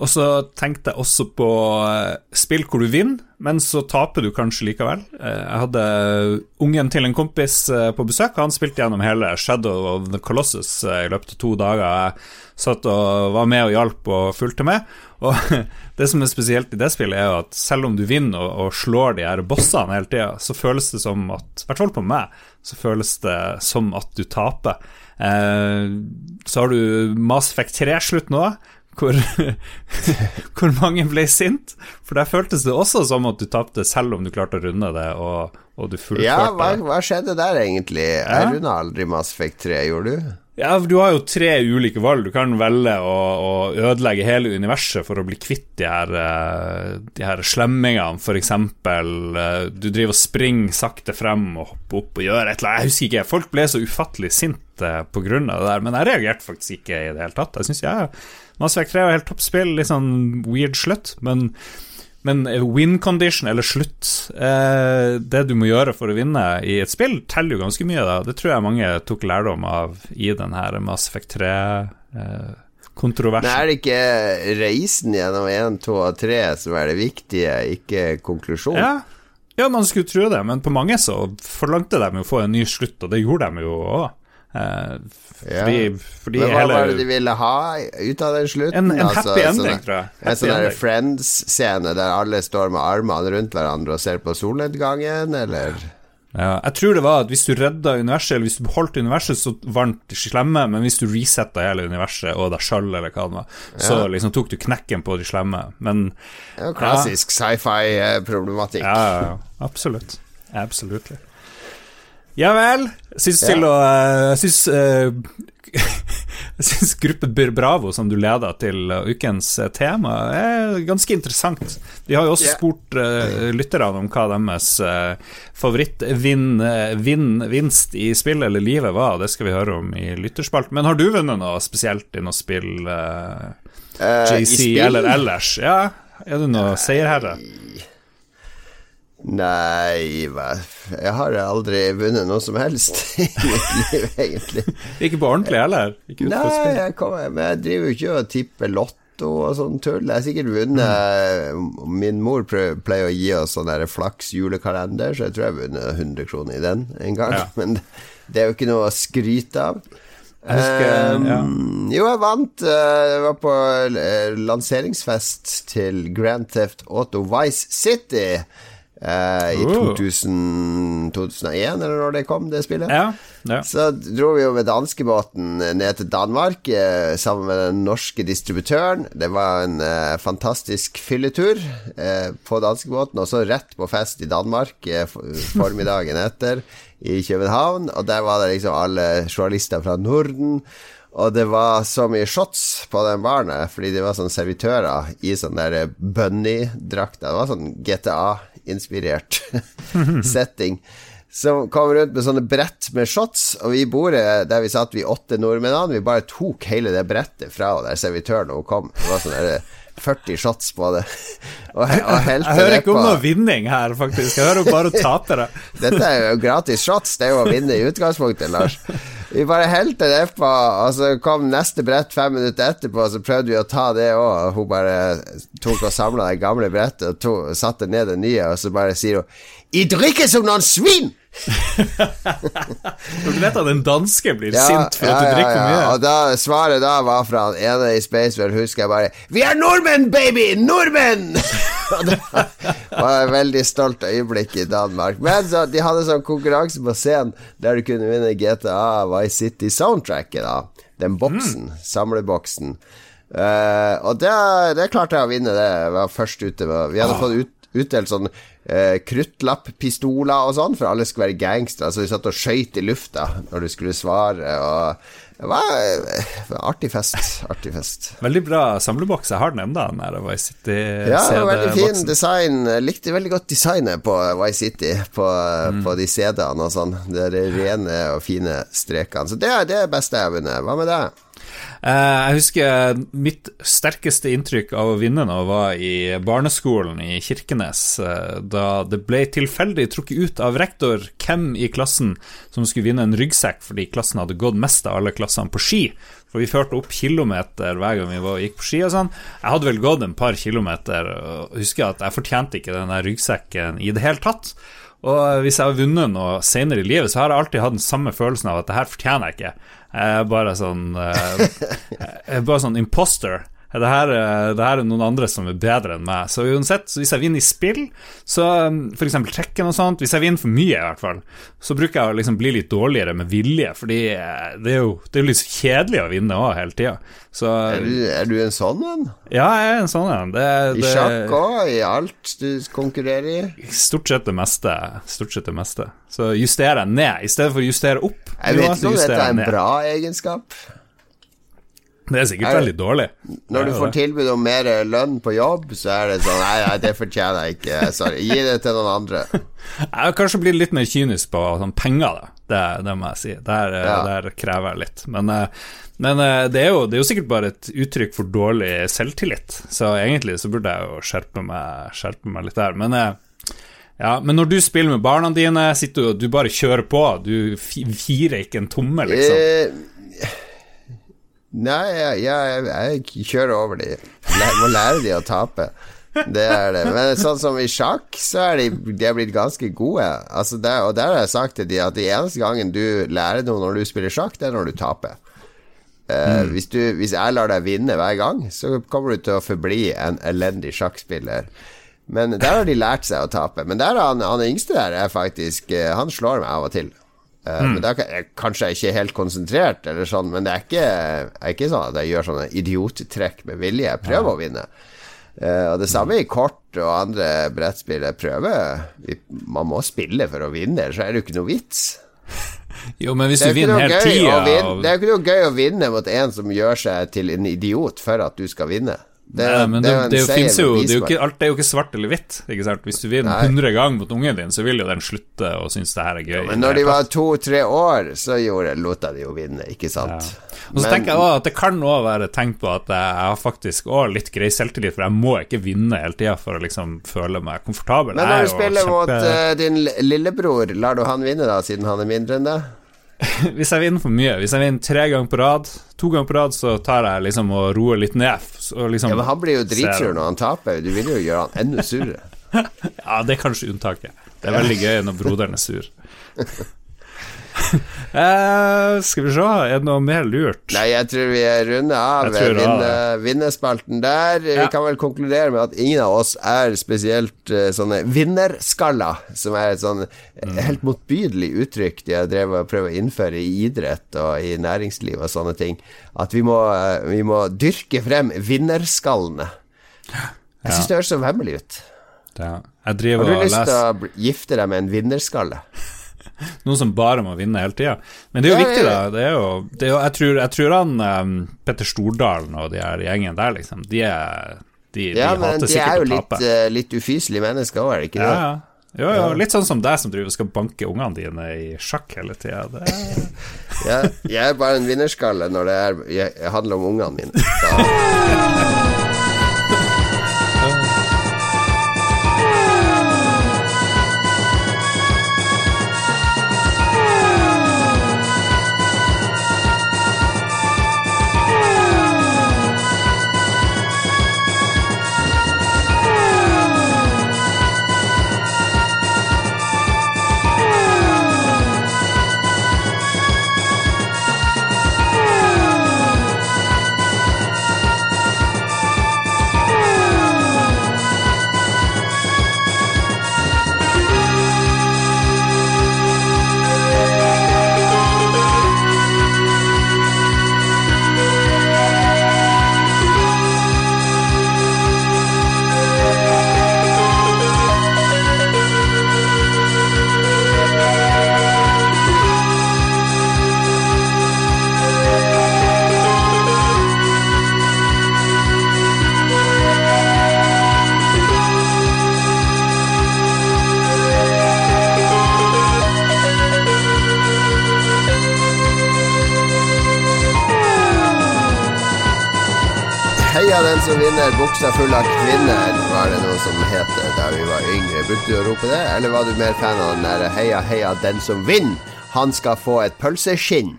Og så tenkte jeg også på eh, spill hvor du vinner, men så taper du kanskje likevel. Eh, jeg hadde ungen til en kompis eh, på besøk, han spilte gjennom hele Shadow of the Colossus i løpet av to dager. Jeg satt og var med og hjalp og fulgte med. Og det som er spesielt i det spillet, er jo at selv om du vinner og, og slår de her bossene hele tida, så føles det som at, i hvert fall på meg, så føles det som at du taper. Så har du Mass Effect 3-slutt nå, hvor, hvor, mange ble sint. For der føltes det også som at du tapte, selv om du klarte å runde det, og, og du fullførte. Ja, hva, hva, skjedde der, egentlig? Ja? Jeg runda aldri Mass Effect 3, gjorde du? Ja, du har jo tre ulike valg. Du kan velge å, å ødelegge hele universet for å bli kvitt de her, eh, de her slemmingene, f.eks. Eh, du driver og springer sakte frem og hopper opp og gjør et eller annet. Jeg husker ikke. Folk ble så ufattelig sinte pga. det der, men jeg reagerte faktisk ikke i det hele tatt. Jeg synes jeg Mass Effect 3 var helt toppspill, litt sånn weird slutt, men, Men win condition, eller slutt, eh, det du må gjøre for å vinne i et spill, teller jo ganske mye. da Det tror jeg mange tok lærdom av i den her Mass Effect 3-kontroversen. Men er det ikke reisen gjennom 1, 2 og 3 som er det viktige, ikke konklusjonen? Ja. ja, man skulle tro det, men på mange så forlangte de jo å få en ny slutt, og det gjorde de jo òg. Eh, fordi, Ja. fordi Men hva hele var det de ville ha ut av den slutten? En, en Altså, happy ending, sånne, tror jeg. En sånn. Friends-scene der alle står med armene rundt hverandre og ser på solnedgangen, eller? Ja, jeg tror det var at hvis du redda universet, eller hvis du beholdt universet, så vant de slemme, men hvis du resetta hele universet og deg sjøl, eller hva det var, så Ja. liksom tok du knekken på de slemme. Men Det er jo klassisk sci-fi-problematikk. ja, ja, ja absolutt. Absolutt. Ja vel. Syns til å eh, syns eh, Jeg syns gruppe Bravo, som du leder til eh, ukens eh, tema, er ganske interessant. De har jo også spurt uh, lytterne om hva deres uh, favoritt-vinn-vinst i spillet eller livet var, det skal vi høre om i lytterspalten. Men har du vunnet noe spesielt i noe spill, uh, Eh, JC, spill? eller ellers? Ja, er du noe seierherre? Nei, hva Jeg har aldri vunnet noe som helst i mitt liv, egentlig. Ikke på ordentlig heller? Nei, jeg, kommer, men jeg driver jo ikke og tipper lotto og sånn tull. Jeg har sikkert vunnet Min mor pleier å gi oss sånn der flaks julekalender, så jeg tror jeg har vunnet 100 kroner i den en gang. Ja. Men det er jo ikke noe å skryte av. Jeg husker, Um, ja. Jo, jeg vant. eh, Jeg var på eh, lanseringsfest til Grand Theft Auto Vice City. Eh, I Oh. 2000, 2001, eller når det kom, det spillet. Ja, ja. Så dro vi jo med danskebåten ned til Danmark uh, sammen med den norske distributøren. Det var en uh, fantastisk fylletur på danskebåten, og så rett på fest i Danmark for- formiddagen etter i København. Og der var det liksom alle journalister fra Norden. Og det var så mye shots på den baren, fordi det var sånn servitører i sånn der bunny-drakter. Det var sånn GTA-inspirert setting. Som kom rundt med sånne brett med shots, og vi bordet der vi satt, vi åtte nordmennene, vi bare tok hele det brettet fra henne der servitøren hun kom. Det var sånn der 40 shots på det. Og, og jeg, Jeg hører ikke om noe vinning her, faktisk. Jeg hører bare tapere. Dette er jo gratis shots, det er jo å vinne i utgangspunktet, Lars. Vi bare helte det på, og så kom neste brett fem minutter etterpå, og så prøvde vi å ta det òg, hun bare tok og samla det gamle brettet og to, satte ned det nye, og så bare sier hun I drikker som noen svin! Du vet at en danske blir sint for at du drikker mye. Og da, svaret da var fra han ene i Spacewell, husker jeg bare Vi er nordmenn, baby! Nordmenn! det var et veldig stolt øyeblikk i Danmark. Men så, de hadde sånn konkurranse på scenen der du kunne vinne GTA Vice City soundtracket, da. Den boksen. Samleboksen. Uh, og det, det klarte jeg å vinne, det. Jeg var først ute. Vi hadde fått ut, utdelt sånn uh, kruttlapppistoler og sånn, for alle skulle være gangstere. Så de satt og skøyt i lufta når du skulle svare. Og det var eh, det var artig fest. Artig fest. Veldig bra samleboks. Jeg har den enda, den der Vice Ja, veldig fin design. Likte veldig godt designet på Vice City, på, Mm. på de CD-ene og sånn. Det de rene og fine strekene. Så det er det beste jeg har vunnet. Hva med deg? Eh, Jeg husker mitt sterkeste inntrykk av å vinne nå var i barneskolen i Kirkenes, eh, da det ble tilfeldig trukket ut av rektor hvem i klassen som skulle vinne en ryggsekk, fordi klassen hadde gått mest av alle klassene på ski. For vi førte opp kilometer hver gang vi var, gikk på ski og sånn. Jeg hadde vel gått en par kilometer, og husker at jeg fortjente ikke den ryggsekken i det hele tatt. Og hvis jeg har vunnet noe senere i livet, så har jeg alltid hatt den samme følelsen av at det her fortjener jeg ikke. Bare sånn eh, bare sånn imposter. Det her, er- det her er noen andre som er bedre enn meg. Så uansett, så hvis jeg vinner i spill, så f.eks. for eksempel trekken og sånt Hvis jeg vinner for mye, i hvert fall, så bruker jeg å liksom bli litt dårligere med vilje, fordi eh, det er jo, det er litt kjedelig å vinne òg hele tida. Så Er du, er du en sånn en? ja, jeg er en sånn en. Det, I sjakk òg? I alt du konkurrerer i? Stort sett det meste. Stort sett det meste. Så justerer jeg ned, i stedet for å justere opp. Jeg vet ikke om dette er en ned. bra egenskap. Det er sikkert Er veldig dårlig. Når du får tilbud om mer lønn på jobb, så er det sånn Nei, nei det fortjener jeg ikke. Sorry. Gi det til noen andre. Jeg har kanskje blitt litt mer kynisk på sånn penger, da. Det, det må jeg si. Der, ja. der krever jeg litt. Men, men det, er jo, det, er jo, sikkert bare et uttrykk for dårlig selvtillit, så egentlig så burde jeg jo skjerpe meg, skjerpe meg litt der. Men ja, men når du spiller med barna dine, sitter du, og du bare kjører på? Du firer ikke en tomme, liksom? Eh, nei, jeg, jeg, jeg, kjører over de. Jeg må lære de å tape. Det er det. Men sånn som i sjakk, så er de, de er blitt ganske gode. Altså der, og der har jeg sagt til de at de eneste gangen du lærer noe når du spiller sjakk, det er når du taper. Uh, mm. hvis, du, hvis jeg lar deg vinne hver gang, så kommer du til å forbli en elendig sjakkspiller. Men der har de lært seg å tape. Men der han, han yngste der er faktisk eh, Han slår meg av og til. Uh, mm. Men er kanskje jeg ikke er helt konsentrert, eller sånn, men det er ikke, er ikke sånn at jeg gjør sånne idiottrekk med vilje. Jeg prøver ja. å vinne. Uh, og det samme i kort og andre brettspill. Jeg prøver Man må spille for å vinne, så er det jo ikke noe vits. Jo, men hvis du vinner hele tida Det er jo ikke noe gøy å vinne mot en som gjør seg til en idiot for at du skal vinne. Det, Nei, men det, det, det finnes jo, det er jo ikke, Alt er jo ikke svart eller hvitt. Ikke sant? Hvis du vinner 100 ganger mot ungen din, så vil jo den slutte å synes det her er gøy. Ja, men når de var to-tre år, så gjorde, lot jeg de jo vinne, ikke sant? Ja. Og så men, tenker jeg også at Det kan òg være tegn på at jeg har faktisk også litt grei selvtillit, for jeg må ikke vinne hele tida for å liksom føle meg komfortabel. Men når du spiller kjempe... mot uh, din lillebror, lar du han vinne da, siden han er mindre enn deg? hvis jeg vinner for mye, hvis jeg vinner tre ganger på rad, to ganger på rad, så tar jeg liksom og roer litt ned. Liksom ja, Men han blir jo dritsur når han taper. Du vil jo gjøre han enda surere. ja, det er kanskje unntaket. Det er veldig gøy når broderen er sur. eh, skal vi se, er det noe mer lurt? Nei, jeg tror vi er runde av vinnerspalten vinnespalten der. Ja. Vi kan vel konkludere med at ingen av oss er spesielt uh, sånne vinnerskaller, som er et sånn mm. helt motbydelig uttrykk de har drevet og prøvd å innføre i idrett og i næringsliv og sånne ting. At vi må, uh, vi må dyrke frem vinnerskallene. Jeg syns ja. det høres så vemmelig ut. Ja. Har du lyst til å gifte deg med en vinnerskalle? Noen som bare må vinne hele tida. Men det er jo ja, viktig, da. Det er jo, det er jo, jeg, tror, jeg, tror, han um, Petter Stordalen og de her gjengen der, liksom, de er de, ja, de men de er jo litt, uh, litt ufyselige mennesker òg, er det ikke det? Ja, jo, jo, litt sånn som deg som driver skal banke ungene dine i sjakk hele tida. ja, jeg er bare en vinnerskalle når det er, jeg, handler om ungene mine. Da som buksa full av kvinner, var det noe som het da vi var yngre. Brukte du å rope det, eller var du mer fan av den derre heia, heia, den som vinner, han skal få et pølseskinn?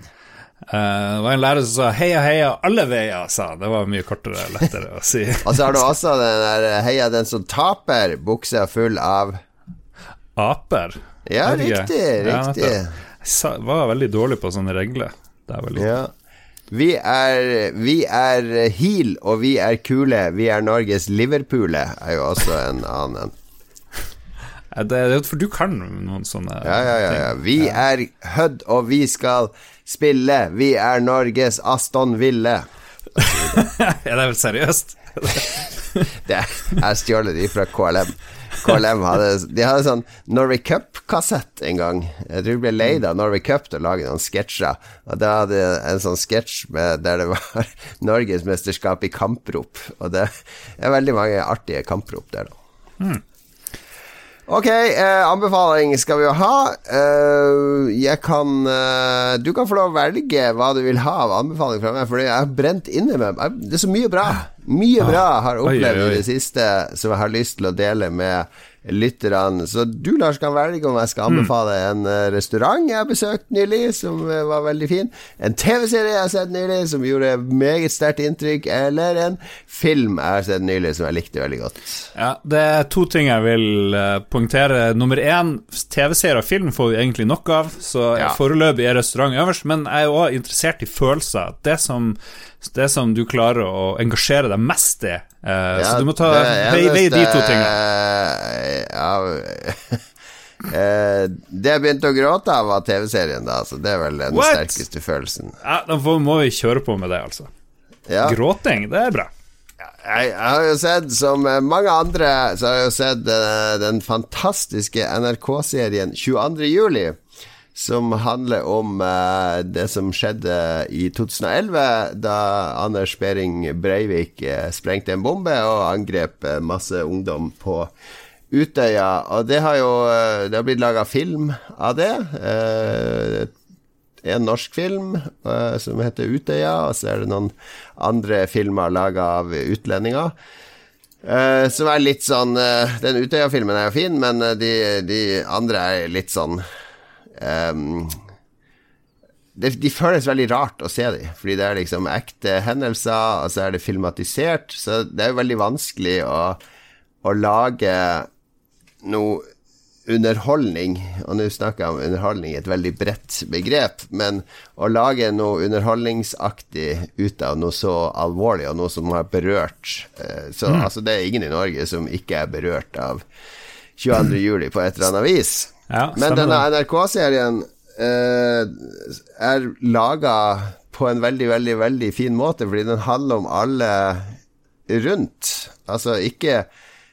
Uh, det var en lærer som sa 'heia, heia, alle veier', sa Det var mye kortere og lettere å si. og så har du også den der 'heia, den som taper', buksa full av Aper? Ja, riktig. riktig. Ja, jeg var veldig dårlig på sånne regler Det er var litt... Ja. Vi er, vi er Heal, og vi er kule. Vi er Norges Liverpool, er jo også en annen en. Det er for du kan noen sånne ja, ja, ja, ja. Vi ja. er Hud, og vi skal spille. Vi er Norges Aston Ville. er det vel seriøst? det er, jeg stjålet de fra KLM. KLM hadde De hadde sånn Norway Cup-kassett en gang. Jeg tror de ble leid av Norway Cup til å lage noen sketsjer. Og da hadde de en sånn sketsj der det var norgesmesterskap i kamprop. Og det er veldig mange artige kamprop der, da. Hmm. Ok, eh, anbefaling skal vi jo ha. Eh, jeg kan eh, Du kan få lov å velge hva du vil ha av anbefaling fra meg, for jeg har brent inni meg. Det er så mye bra. Mye bra jeg har opplevd i det siste som jeg har lyst til å dele med lytterne. Så du, Lars, kan velge om jeg skal anbefale en eh, restaurant jeg har besøkt nylig, som eh, var veldig fin. En TV-serie jeg har sett nylig, som gjorde meget sterkt inntrykk. Eller en film jeg har sett nylig, som jeg likte veldig godt. Ja, Det er to ting jeg vil uh, poengtere. Nummer én, TV-serier og film får vi egentlig nok av, så Ja. foreløpig er restaurant øverst. Men jeg er òg interessert i følelser. Det som, det som du klarer å engasjere deg mest i. Eh, så du må ta veie veie de to tingene. Ja, eh, det jeg begynte å gråte av, var TV-serien, da. Så det er vel den What? sterkeste følelsen. Ja, Da får- må vi kjøre på med det, altså. Ja. Gråting, det er bra. Jeg, jeg har jo sett, som eh, mange andre, så har jeg jo sett uh, den fantastiske NRK-serien 22. juli. Som handler om eh, det som skjedde i 2011, da Anders Behring Breivik eh, sprengte en bombe og angrep eh, masse ungdom på Utøya. Og det har jo eh, Det har blitt laga film av det. Eh, en norsk film eh, som heter Utøya, og så er det noen andre filmer laga av utlendinger. Uh, som er litt sånn uh, Den Utøya-filmen er jo fin, men uh, de, de andre er litt sånn ehm, det, De føles veldig rart å se dem, fordi det er liksom ekte hendelser, og så er det filmatisert, så det er jo veldig vanskelig å, å lage noe underholdning, og nå snakker jeg om underholdning et veldig bredt begrep, men å lage noe underholdningsaktig ut av noe så alvorlig, og noe som har berørt Så Så altså, det er ingen i Norge som ikke er berørt av 22. juli på et eller annet vis. Ja, Men denne. NRK-serien eh, er laga på en veldig, veldig, veldig fin måte, fordi den handler om alle rundt. Altså ikke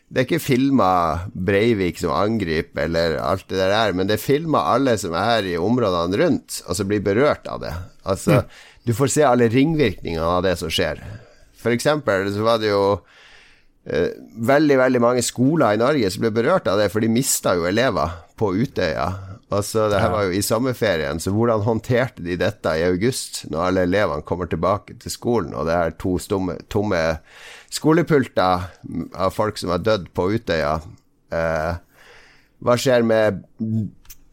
Det er ikke filma Breivik som angriper eller alt det der, men det er filma alle som er i områdene rundt, og som blir berørt av det. Altså, du får se alle ringvirkningene av det som skjer. For eksempel så var det jo eh, veldig, veldig mange skoler i Norge som ble berørt av det, for de mista jo elever på Utøya. Altså, det her var jo i sommerferien, så hvordan håndterte de dette i august, når alle elevene kommer tilbake til skolen, og det er to stomme, tomme skolepulter av folk som har dødd på Utøya? Eh, hva skjer med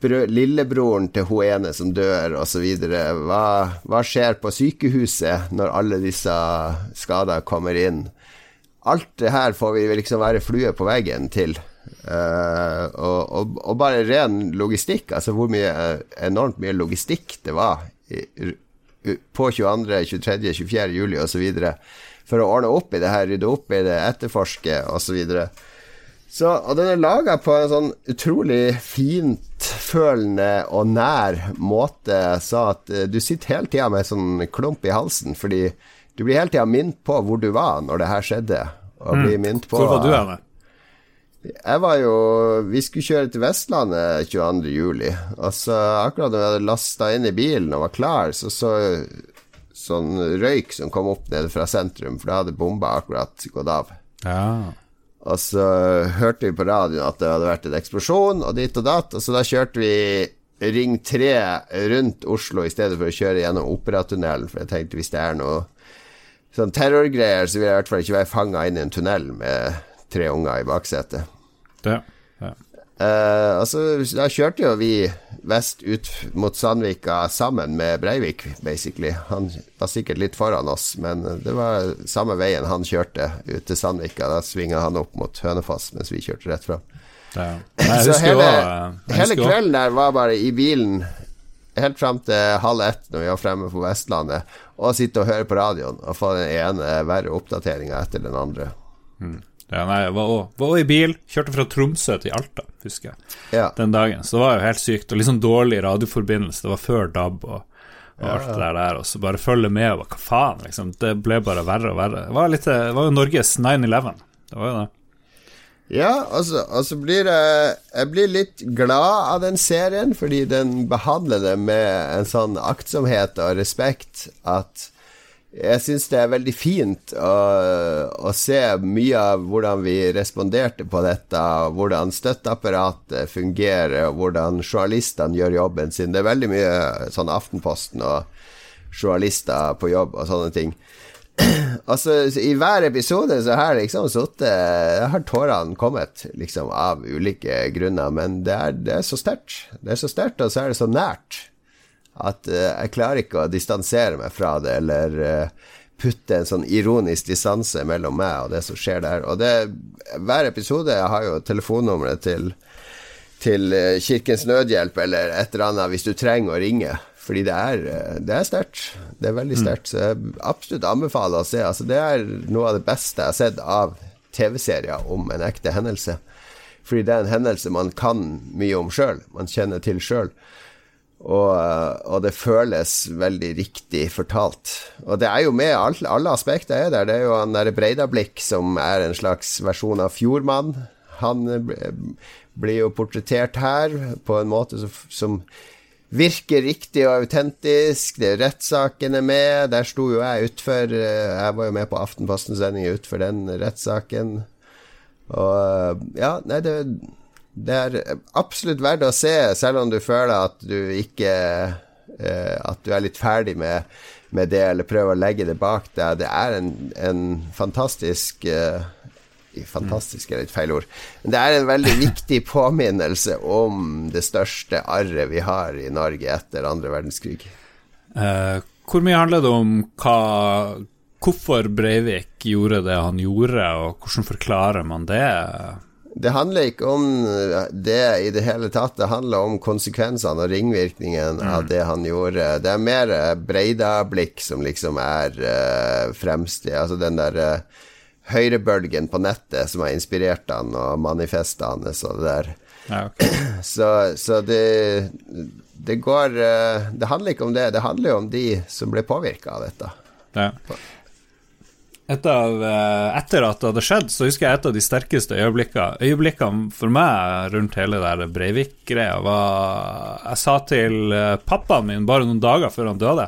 lillebroren til hun ene som dør, osv.? Hva, hva skjer på sykehuset når alle disse skader kommer inn? Alt det her får vi liksom være flue på veggen til. Eh, og, og, og bare ren logistikk, altså hvor mye eh, enormt mye logistikk det var i, på 22., 23., 24. juli osv. for å ordne opp i det her, rydde opp i det, etterforske osv. Så, og den er laga på en sånn utrolig fintfølende og nær måte, så at eh, du sitter hele tida med en sånn klump i halsen, fordi du blir hele tida minnet på hvor du var når det her skjedde. Og blir minnet på Hvor var du henne? Jeg var jo Vi skulle kjøre til Vestlandet 22. juli, og så akkurat da vi hadde lasta inn i bilen og var klar, så så sånn røyk som kom opp nede fra sentrum, for da hadde bomba akkurat gått av. Ja. Og så hørte vi på radioen at det hadde vært en eksplosjon, og dit og datt. Og så da kjørte vi Ring 3 rundt Oslo i stedet for å kjøre gjennom Operatunnelen, for jeg tenkte hvis det er noe sånn terrorgreier, så vil jeg i hvert fall ikke være fanga inn i en tunnel med tre unger i baksetet. Ja. Uh, altså, da kjørte jo vi vest ut mot Sandvika sammen med Breivik, basically. Han var sikkert litt foran oss, men det var samme veien han kjørte ut til Sandvika. Da svinga han opp mot Hønefoss, mens vi kjørte rett fram. Ja. Så hele, hele kvelden der var bare i bilen helt fram til halv ett når vi var fremme på Vestlandet, og sitte og høre på radioen og få den ene verre oppdateringa etter den andre. Ja, nei, jeg var også, i bil, kjørte fra Tromsø til Alta, husker jeg, Ja. den dagen. Så det var jo helt sykt. Og sånn dårlig radioforbindelse. Det var før DAB og, og alt det der, der. Og så bare følge med, og hva faen, liksom. Det ble bare verre og verre. Det var, litt, det var jo Norges 9-11. Det var jo det. Ja, altså, altså blir jeg Jeg blir litt glad av den serien, fordi den behandler det med en sånn aktsomhet og respekt at jeg syns det er veldig fint å, å, se mye av hvordan vi responderte på dette, hvordan støtteapparatet fungerer, og hvordan journalistene gjør jobben sin. Det er veldig mye sånn Aftenposten og journalister på jobb og sånne ting. altså, I hver episode så har liksom sittet Har tårene kommet, liksom, av ulike grunner, men det er, det er så sterkt. Det er så sterkt, og så er det så nært at uh, jeg klarer ikke å distansere meg fra det, eller uh, putte en sånn ironisk distanse mellom meg og det som skjer der. Og det, hver episode jeg har jo telefonnummeret til, til uh, Kirkens Nødhjelp eller et eller annet hvis du trenger å ringe. Fordi det er, det er sterkt. Det er veldig mm. sterkt. Så jeg absolutt anbefaler å se. Altså, det er noe av det beste jeg har sett av TV-serier om en ekte hendelse. Fordi det er en hendelse man kan mye om sjøl, man kjenner til sjøl. Og, og, det føles veldig riktig fortalt. Og det er jo med, alle, alle aspekter er der. Det er jo han derre Breidablikk som er en slags versjon av Fjordmann. Han blir jo portrettert her på en måte som, som virker riktig og autentisk. Det er rettssaken er med. Der sto jo jeg utfor Jeg var jo med på Aftenpostens sending utfor den rettssaken. Og ja, nei, det det er absolutt verdt å se, selv om du føler at du ikke eh, At du er litt ferdig med, med, det, eller prøver å legge det bak deg. Det er en, en fantastisk eh, Fantastisk er litt feil ord. Men det er en veldig viktig påminnelse om det største arret vi har i Norge etter andre verdenskrig. Eh, hvor mye handler det om hva, hvorfor Breivik gjorde det han gjorde, og hvordan forklarer man det? Det handler ikke om det i det hele tatt. Det handler om konsekvensene og ringvirkningen mm. av det han gjorde. Det er mer Breida-blikk som liksom er uh, fremst i Altså den der uh, høyrebølgen på nettet som har inspirert han, og manifestet hans og det der. Ja, okay. så, så, det Det går uh, Det handler ikke om det. Det handler jo om de som ble påvirka av dette. Ja. Av, eh, etter at det hadde skjedd, så husker jeg et av de sterkeste øyeblikkene Øyeblikkene for meg rundt hele der Breivik-greia var Jeg sa til eh, pappaen min bare noen dager før han døde,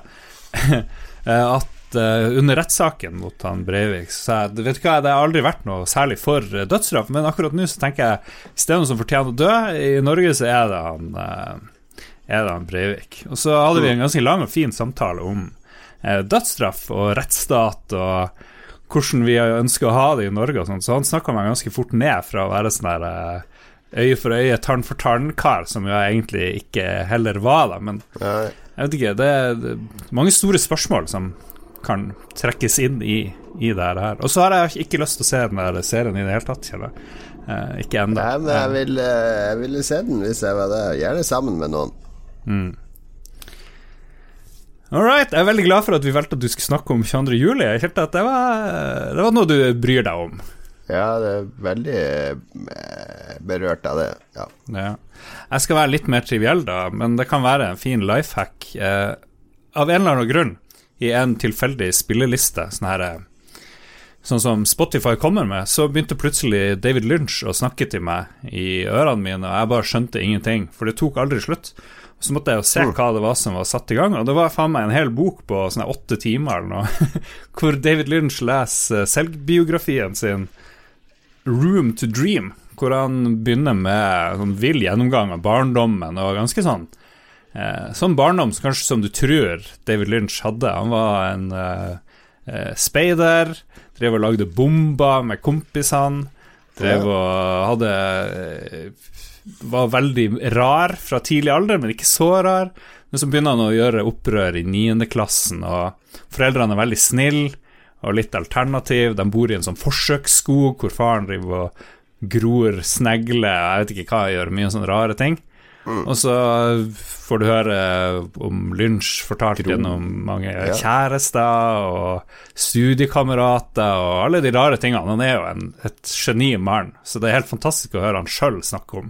eh, at under rettssaken mot han Breivik så jeg vet du hva, det har aldri vært noe særlig for dødsstraff, men akkurat nå så tenker jeg I stedet som fortjener å dø i Norge, så er det han, er det han Breivik. Og så hadde vi en ganske lang og fin samtale om dødsstraff og rettsstat og hvordan vi ønsker å ha det i Norge og sånt. så han snakka meg ganske fort ned fra å være sånn der eh, øye for øye, tann for tann-kar, som jeg egentlig ikke heller var, det. Men jeg vet ikke, det er, mange store spørsmål som kan trekkes inn i, i det her. Og så har jeg ikke lyst til å se den der serien i det hele tatt, Kjell. Eh, ikke ennå. Nei, men jeg ville, jeg ville se den hvis jeg var der. Gjerne sammen med noen. Mm. All right. Jeg er veldig glad for at vi valgte at du skulle snakke om 22. juli. Jeg kjente at det var, det var noe du bryr deg om. Ja, det er veldig eh, berørt av det. Ja. ja. Jeg skal være litt mer triviell, da, men det kan være en fin life hack. Eh, av en eller annen grunn, i en tilfeldig spilleliste, sånn her eh, Sånn som Spotify kommer med, så begynte plutselig David Lynch å snakke til meg i ørene mine, og jeg bare skjønte ingenting, for det tok aldri slutt. Så måtte jeg jo se mm. hva det var som var satt i gang, og det var faen meg en hel bok på sånne åtte timer eller noe, hvor David Lynch leser selvbiografien sin, 'Room to Dream', hvor han begynner med sånn vill gjennomgang av barndommen, og ganske sånn eh, Sånn barndom kanskje som du tror David Lynch hadde. Han var en eh, eh, speider, drev og lagde bomber med kompisene, drev og hadde eh, var veldig rar fra tidlig alder, men ikke så rar. Men så begynner han å gjøre opprør i niendeklassen, og foreldrene er veldig snille og litt alternativ. De bor i en sånn forsøksskog hvor faren driver og gror snegler, jeg vet ikke hva gjør, mye sånne rare ting. Mm. Og så får du høre om lunsj fortalt Gro. gjennom mange ja. kjærester og studiekamerater og alle de rare tingene. Han er jo en, et geni mann, så det er helt fantastisk å høre han sjøl snakke om,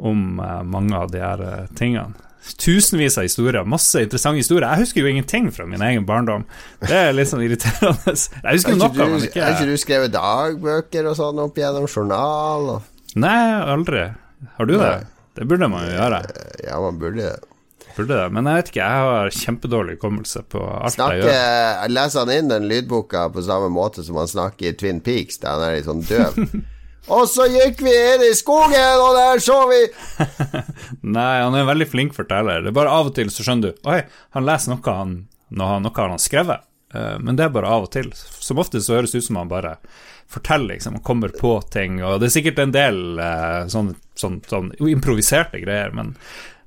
om uh, mange av de her uh, tingene. Tusenvis av historier, masse interessante historier. Jeg husker jo ingenting fra min egen barndom. Det er litt sånn irriterende. Jeg husker noe, men ikke Har ikke du skrevet dagbøker og sånn opp gjennom journal? Og... Nei, aldri. Har du det? Det burde man jo gjøre. Ja, man burde det. Burde det. Men jeg vet ikke, jeg har kjempedårlig hukommelse på alt Snakke, jeg gjør. Leser han inn den lydboka på samme måte som han snakker i Twin Peaks, der han er litt sånn døv? og så gikk vi inn i skogen, og der så vi Nei, han er en veldig flink forteller. Det er bare av og til så skjønner du Oi, han leser noe han, noe, noe han har skrevet. Eh, Men det er bare av og til. Som ofte så høres det ut som han bare forteller, liksom, og kommer på ting. Og det er sikkert en del eh, sånn, sånn, sånn improviserte greier, men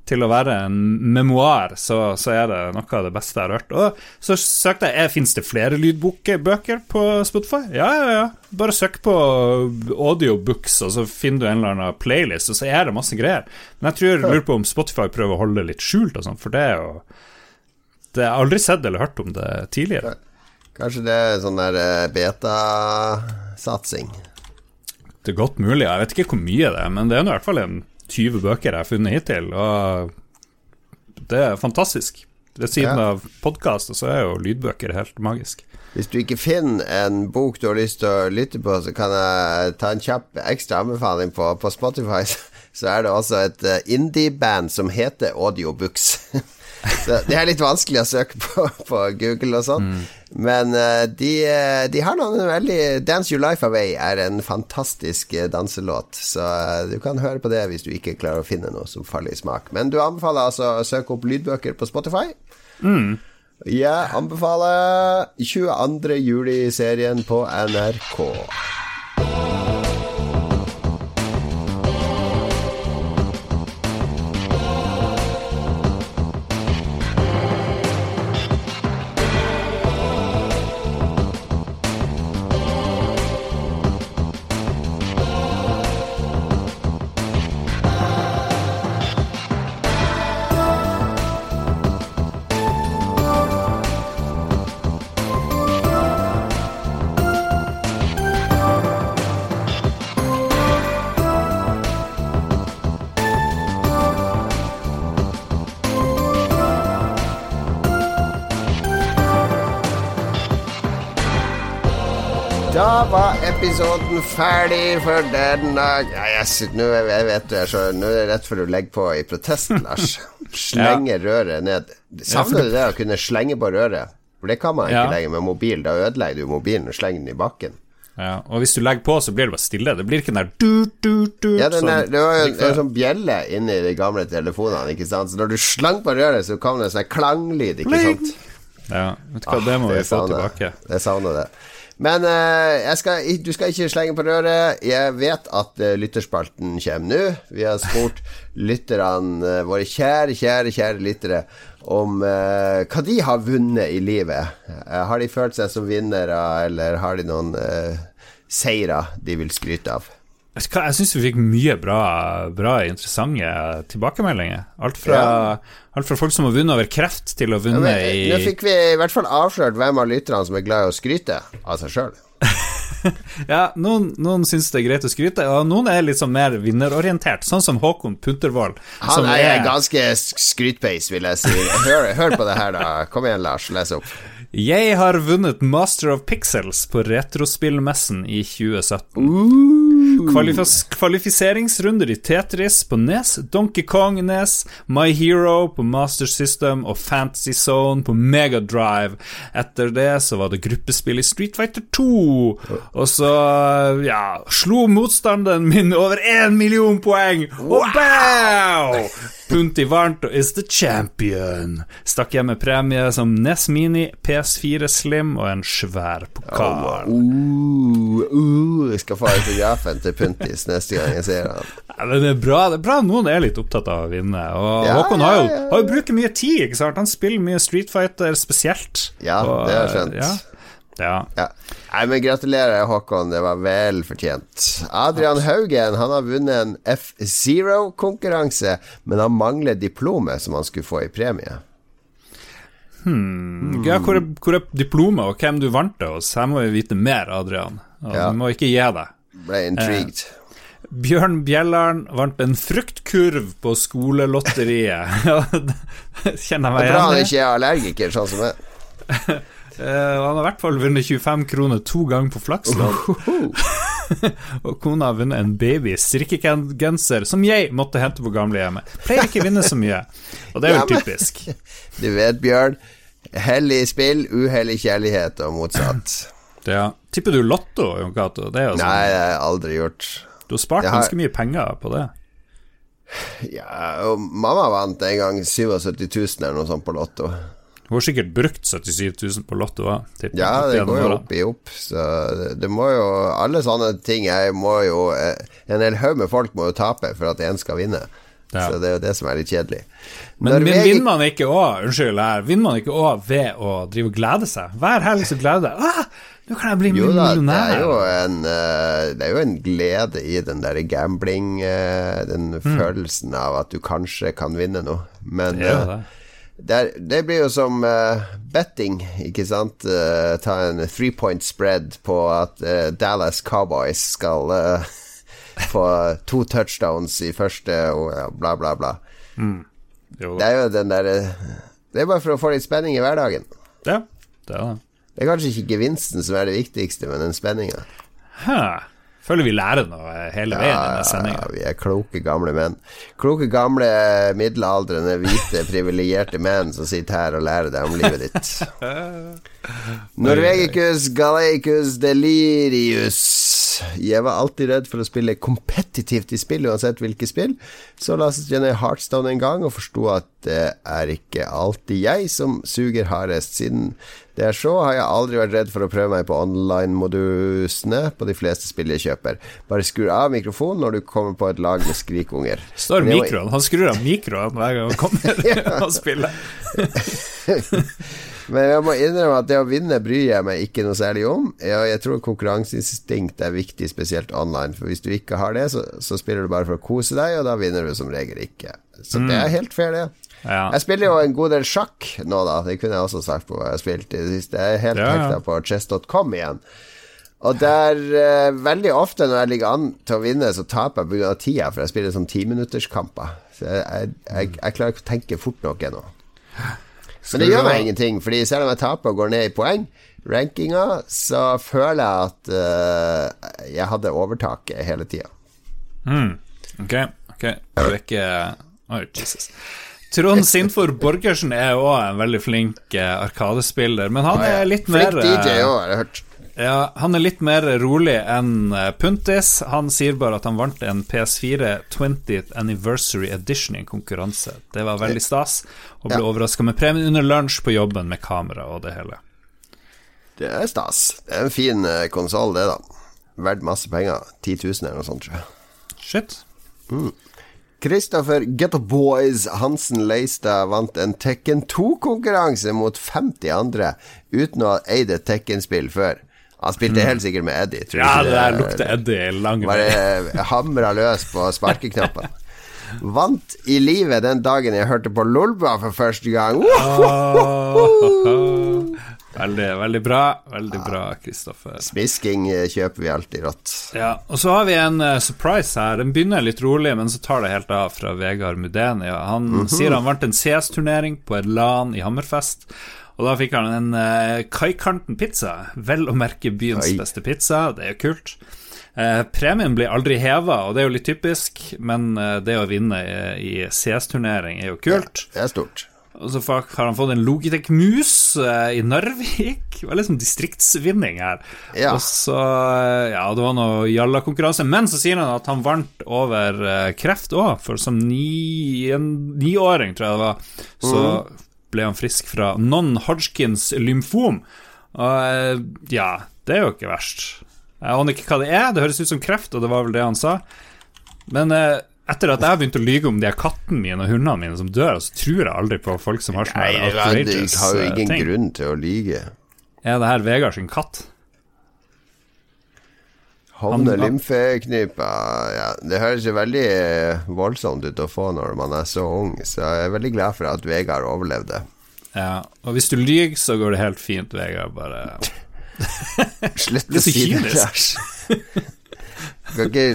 til å være en memoar, så, så er det noe av det beste jeg har hørt. Og så søkte jeg Fins det flere lydbøker på Spotify. Ja, ja, ja. Bare søk på audiobooks, og så finner du en eller annen playlist, og så er det masse greier. Men jeg tror jeg lurer på om Spotify prøver å holde det litt skjult, og sånn, for det er jo det, Jeg aldri sett eller hørt om det tidligere. Kanskje det er sånn der eh, betasatsing. Det er godt mulig. Jeg vet ikke hvor mye det er, men det er i hvert fall en 20 bøker jeg har funnet hittil, og det er fantastisk. Ved siden Ja. av podkast, så er jo lydbøker helt magisk. Hvis du ikke finner en bok du har lyst til å lytte på, så kan jeg ta en kjapp ekstra anbefaling på, på Spotify. Så er det også et eh, indie-band som heter Audiobooks. Så det er litt vanskelig å søke på, på Google og sånn. Men eh, de, eh, de har noen veldig 'Dance Your Life Away' er en fantastisk eh, danselåt. Så du kan høre på det hvis du ikke klarer å finne noe som faller i smak. Men du anbefaler altså å søke opp lydbøker på Spotify. Jeg anbefaler 22. juli-serien på NRK. Var episoden ferdig for den dag. Ja, yes, nå jeg, jeg vet du så Nå er det rett før du legger på i protest, Lars. Slenge røret ned. Savner du det å kunne slenge på røret? For det kan man ikke Ja. lenger med mobil. Da ødelegger du mobilen og slenger den i bakken. Ja, og hvis du legger på, så blir det bare stille. Det blir ikke den der du, du, du Ja, den er, sånn. det var jo en, en sånn bjelle inni de gamle telefonene, ikke sant. Så når du slang på røret, så kom det en sånn klanglyd, ikke sant. Ja, vet du hva, det må Ah, vi få tilbake. Jeg savner det. Men eh, skal, du skal ikke slenge på røret. Jeg vet at eh, lytterspalten kommer nå. Vi har spurt lytterne, eh, våre kjære, kjære, kjære lyttere, om hva de har vunnet i livet. Har de følt seg som vinnere, eller har de noen seire de vil skryte av? Jeg syns vi fikk mye bra, bra interessante tilbakemeldinger. Alt fra, alt fra folk som har vunnet over kreft, til å ha vunnet eh, i Nå fikk vi i hvert fall avslørt hvem av lytterne som er glad i å skryte av seg sjøl. Ja, noen, noen syns det er greit å skryte, og noen er litt sånn mer vinnerorientert, sånn som Håkon Puntervold. Han som er ganske skrytpeis, vil jeg si. Hør, hør på det her, da. Kom igjen, Lars. Les opp. Jeg har vunnet Master of Pixels på Retrospillmessen i 2017. Kvalifis kvalifiseringsrunder i Tetris på Nes, Donkey Kong Nes, My Hero på Master System og Fantasy Zone på Megadrive. Etter det så var det gruppespill i Street Fighter 2. Og så, ja Slo motstanderen min over én million poeng! Og Punti varmt og is the champion. Stakk hjem med premie som NES Mini, PS4 Slim og en svær pokal. Uh, uh, jeg skal få autografen til Puntis neste gang jeg ser han. Ja, det er bra det er bra noen er litt opptatt av å vinne. Og Ja, Håkon har jo, har jo bruker mye tid, ikke sant? Han spiller mye Street Fighter spesielt. Ja, Og, det har jeg skjønt. Ja, ja. Nei, men Gratulerer, Håkon. Det var vel fortjent. Adrian Haugen han har vunnet en F-Zero-konkurranse, men han mangler diplomet som han skulle få i premie. Ja, hvor, er, hvor er diplomet, og hvem du vant det hos? Her må vi vite mer, Adrian. Og Ja. Du må ikke gi deg. Ble intrigued. Bjørn Bjelland vant en fruktkurv på skolelotteriet. Kjenner jeg Det meg er bra han ikke er allergiker, sånn som meg. Eh, han har i hvert fall vunnet 25 kroner to ganger på flakslodd. og kona har vunnet en baby strikkegenser som jeg måtte hente på gamlehjemmet. Pleier ikke å vinne så mye, og det er jo Ja, men- typisk. Du vet, Bjørn. Hellig spill, uhellig kjærlighet og motsatt. Ja. Tipper du Lotto, Jon Cato? Sånn. Nei, det har jeg aldri gjort. Du har spart har- ganske mye penger på det. Ja, og mamma vant en gang 77 000 eller noe sånt på Lotto. Hun har sikkert brukt 77 000 på Lotto Ja, det går jo opp i opp. Så det, må jo Alle sånne ting jeg må jo eh, En hel haug med folk må jo tape for at én skal vinne. Ja. Så det er jo det som er litt kjedelig. Men, men vinner man ikke òg Unnskyld, her, vinner man ikke òg ved å drive og glede seg? Hver helg så gleder deg. Ah, nå kan jeg bli Jo da, det er jo en, eh, det er jo en glede i den der gambling Den Den følelsen av at du kanskje kan vinne noe. Men Det er jo eh, det. Det, er, det blir jo som uh, betting, ikke sant? Uh, ta en three point spread på at uh, Dallas Cowboys skal få to touchdowns i første og bla, bla, bla. Jo, Det er jo den derre Det er bare for å få litt spenning i hverdagen. ja, det er det. Det er kanskje ikke gevinsten som er det viktigste, men den spenninga. Hæ. Føler vi lærer noe hele veien i denne Ja, vi er kloke gamle menn. Kloke gamle middelaldrende, hvite, privilegerte menn som sitter her og lærer deg om livet ditt. Norvegicus galeicus delirius. Jeg var alltid redd for å spille kompetitivt i spill, uansett hvilket spill. Så lastet jeg ned Heartstone en gang og forsto at det er ikke alltid jeg som suger hardest. Siden det er så, har jeg aldri vært redd for å prøve meg på online-modusene på de fleste spill jeg kjøper. Bare skru av mikrofonen når du kommer på et lag med skrikunger. Står mikroen. Han skrur av mikroen hver gang han kommer og spiller. Men jeg må innrømme at det å vinne bryr jeg meg ikke noe særlig om. Ja, jeg tror konkurranseinstinkt er viktig, spesielt online. For hvis du ikke har det, så, så spiller du bare for å kose deg, og da vinner du som regel ikke. Så det er helt fair, det. Ja. Jeg spiller jo en god del sjakk nå, da. Det kunne jeg også sagt på hva jeg har spilt i det siste. Jeg er helt Ja, hekta på chess.com igjen. Og der eh, Veldig ofte når jeg ligger an til å vinne, så taper jeg pga. tida, for jeg spiller sånn timinutterskamper. Så jeg, jeg, jeg, jeg klarer ikke å tenke fort nok ennå. Men det gjør meg ingenting, Fordi selv om jeg taper og går ned i poeng, rankinga, så føler jeg at eh, jeg hadde overtaket hele tida. Mm. Ok, ok. Du er ikke Oi, Jesus. Trond Sinfor Borgersen er òg en veldig flink eh, arkadespiller, men han er litt mer Flink DJ eh, òg, har jeg hørt. Ja, han er litt mer rolig enn eh, Puntis. Han sier bare at han vant en PS4 20th Anniversary Edition i en konkurranse. Det var veldig stas, og ble Ja. overraska med premien under lunsj på jobben med kamera og det hele. Det er stas. Det er en fin konsoll, det, da. Verdt masse penger. 10 000 eller noe sånt, tror jeg. Shit. Kristoffer Ghetto Boys Hansen Leistad vant en Tekken 2-konkurranse mot 50 andre uten å ha eid et Tekken-spill før. Han spilte helt sikkert med Eddie. Tror. Ja, det der lukter Eddie lang vei. Bare hamra løs på sparkeknappen. Vant i livet den dagen jeg hørte på Lolbua for første gang. Veldig, veldig bra. Veldig bra, Kristoffer. Smisking eh, kjøper vi alltid rått. Ja, og så har vi en uh, surprise her. Den begynner litt rolig, men så tar det helt av fra Vegard Mudenia. Han Mhm. sier han vant en CS-turnering på et LAN i Hammerfest. Og da fikk han en uh, Kaikanten-pizza. Vel å merke byens Oi. beste pizza. Det er jo kult. Eh, premien blir aldri heva, og det er jo litt typisk, men eh, det å vinne i, i CS-turnering er jo kult. Det er stort. Og så fuck, har han fått en Logitech Mus eh, i Narvik. Det var liksom distriktsvinning her. Ja. Og så, eh, ja, det var noe jallakonkurranse. Men så sier han at han vant over eh, kreft òg, for som ni, en niåring, tror jeg det var, så ble han frisk fra non-Hodgkins lymfom. Og ja, det er jo ikke verst. Jeg aner ikke hva det er, det høres ut som kreft, og det var vel det han sa. Men eh, etter at jeg har begynt å lyge om de kattene mine og hundene mine som dør, så tror jeg aldri på folk som har sånne Nei, her du outrageous har jo eh, ingen ting. grunn til å lyge. Er det her Vegard sin katt? Hovne Han- lymfeknipa ja, Det høres jo veldig eh, voldsomt ut å få når man er så ung, så jeg er veldig glad for at Vegard overlevde. Ja, og hvis du lyver, så går det helt fint, Vegard. Bare Slutt å si det. Lars. Ikke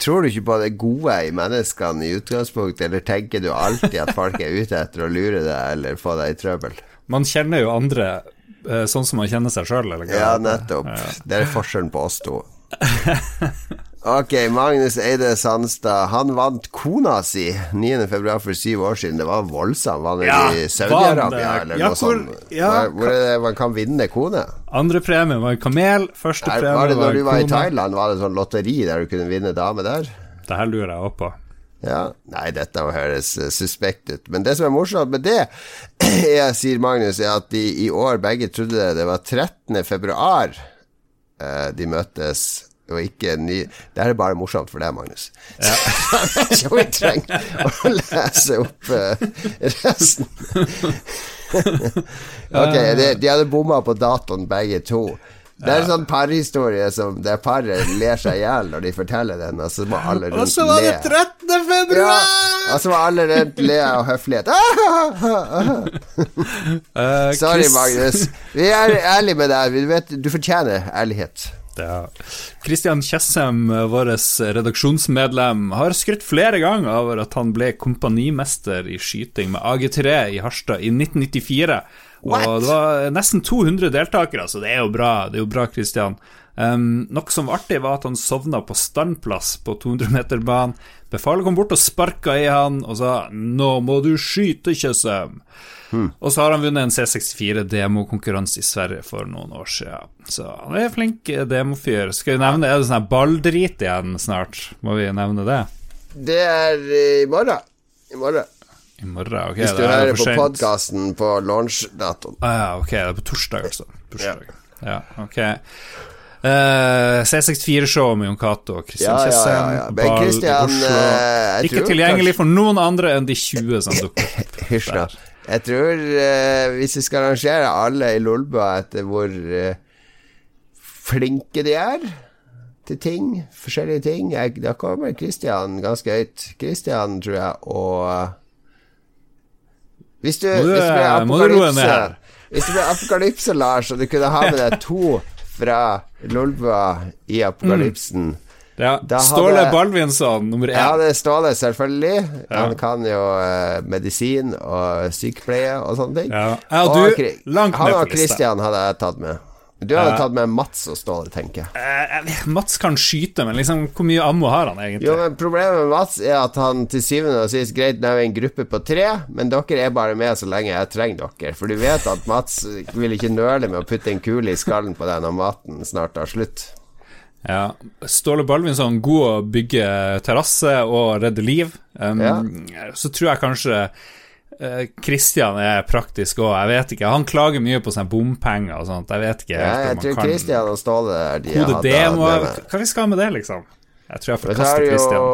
Tror du ikke på det gode i menneskene i utgangspunktet, eller tenker du alltid at folk er ute etter å lure deg eller få deg i trøbbel? Man kjenner jo andre eh, sånn som man kjenner seg sjøl, eller hva? Ja, nettopp. Det er forskjellen på oss to. Ok, Magnus Eide Sandstad. Han vant kona si 9.2. for syv år siden. Det var voldsomt. Var han Ja, i Saudi-Arabia eller ja, noe sånt? ja, hvor, det man kan vinne kone? Andre premie var en kamel, første Er, premie var det når du var i. Thailand, var det sånn lotteri der du kunne vinne dame der? Det her lurer jeg òg på. Ja, Nei, dette høres eh, suspekt ut. Men det som er morsomt med det, er, sier Magnus, er at de i år begge trodde det var 13. februar eh, de møttes, og ikke ny Det her er bare morsomt for deg, Magnus. Så vi trenger å lese opp eh, resten. ok, de, de hadde bomma på datoen, begge to. Det er en sånn parhistorie som der paret ler seg i hjel når de forteller den, og så må alle Og så var det le. 13. Ja, februar! og så må alle rundt le av høflighet. Eh, Sorry, Magnus. Vi er ærlige med deg. Du, vet, du fortjener ærlighet. Ja. Kristian Tjessem, vår redaksjonsmedlem, har skrytt flere ganger over at han ble kompanimester i skyting med AG3 i Harstad i 1994. What? Og det var nesten 200 deltakere, så det er jo bra, det er jo bra, Kristian. Um, noe som var artig, var at han sovna på standplass på 200-meterbanen. Befalet kom bort og sparka i han og sa 'Nå må du skyte, Tjessem'. Og så har han vunnet en C64-demokonkurranse i Sverige for noen år siden. Så han er flink eh, demofyr. Skal vi nevne Er det sånn balldrit igjen snart? Må vi nevne det? Det er i morgen. I morgen. I morgen? Ok, Hvis du det er hører på podkasten på launch-datoen. Ah, ja, ok, det er på torsdag, altså. Torsdag. Ja, ok. Uh, C64-show med Jon Cato og Kristian Ja, ja, Tjessem. ja, ja. I Oslo. eh, Ikke tilgjengelig for noen andre enn de 20 som dukker opp. Jeg tror eh, hvis vi skal arrangere alle i Lolbua etter hvor eh, flinke de er til ting, forskjellige ting jeg, Da kommer Christian ganske høyt. Christian, tror jeg, og Hvis du, Må du- du roe ned. Hvis det blir apokalypse, Lars, og du kunne ha med deg to fra Lolbua i apokalypsen Ja, Ståle hadde- Baldvinsson, nummer én. ja, det er Ståle, selvfølgelig. Ja. Han kan jo eh, medisin og sykepleie og sånne ting. Ja. ja og du, Kri- langt Han og. Christian hadde jeg tatt med. Du hadde tatt med Mats og Ståle, tenker jeg. Eh, Mats kan skyte, men liksom, hvor mye ammo har han egentlig? Jo, men Problemet med Mats er at han til syvende og sist Greit, nå er vi en gruppe på tre, men dere er bare med så lenge jeg trenger dere. For du vet at Mats vil ikke nøle med å putte en kule i skallen på deg når maten snart tar slutt. Ja. Ståle Balvinson, god å bygge terrasse og redde liv. Um, Ja. Så tror jeg kanskje Kristian uh, er praktisk òg, jeg vet ikke. Han klager mye på sånne bompenger og sånt. Jeg vet ikke Ja, jeg tror Kristian og Ståle er de kode demo. Hva vi skal med det, liksom? Jeg tror jeg er forkaster Kristian.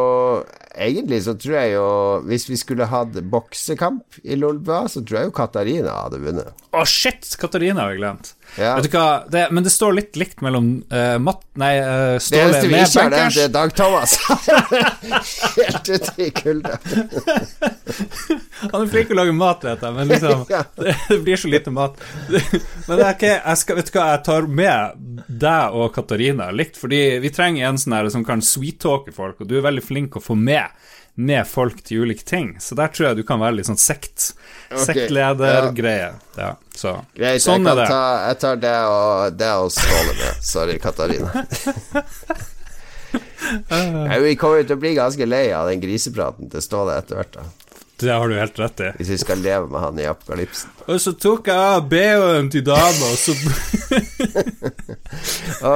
Egentlig så tror jeg jo Hvis vi skulle hatt boksekamp i Lolbua, så tror jeg jo Katarina hadde vunnet. Å, shit! Katarina har vi glemt. Ja. Vet du hva, det, men det står litt likt mellom uh, Matt Nei, Det Ståle eneste vi ikke har nevnt, bankers. er Dag Thomas. Helt ute i kulda. Han er flink til å lage mat, vet jeg, men liksom Ja. det, det blir så lite mat. Men det er ikke, jeg skal, vet du hva, jeg tar med deg og Katarina likt, fordi vi trenger en sånn her som kan sweet-talke folk, og du er veldig flink å få med med folk til ulike ting. Så der tror jeg du kan være litt sånn sekt. Okay. Sektleder-greie. Ja, så Greit, sånn jeg, er det. ta, jeg tar det og, det og Ståle med. Sorry, Katarina. Vi kommer til å bli ganske lei av den grisepraten til Ståle etter hvert, da. Det har du helt rett i. Hvis vi skal leve med han i apokalypsen. Og så tok jeg av BH-en til dama, og så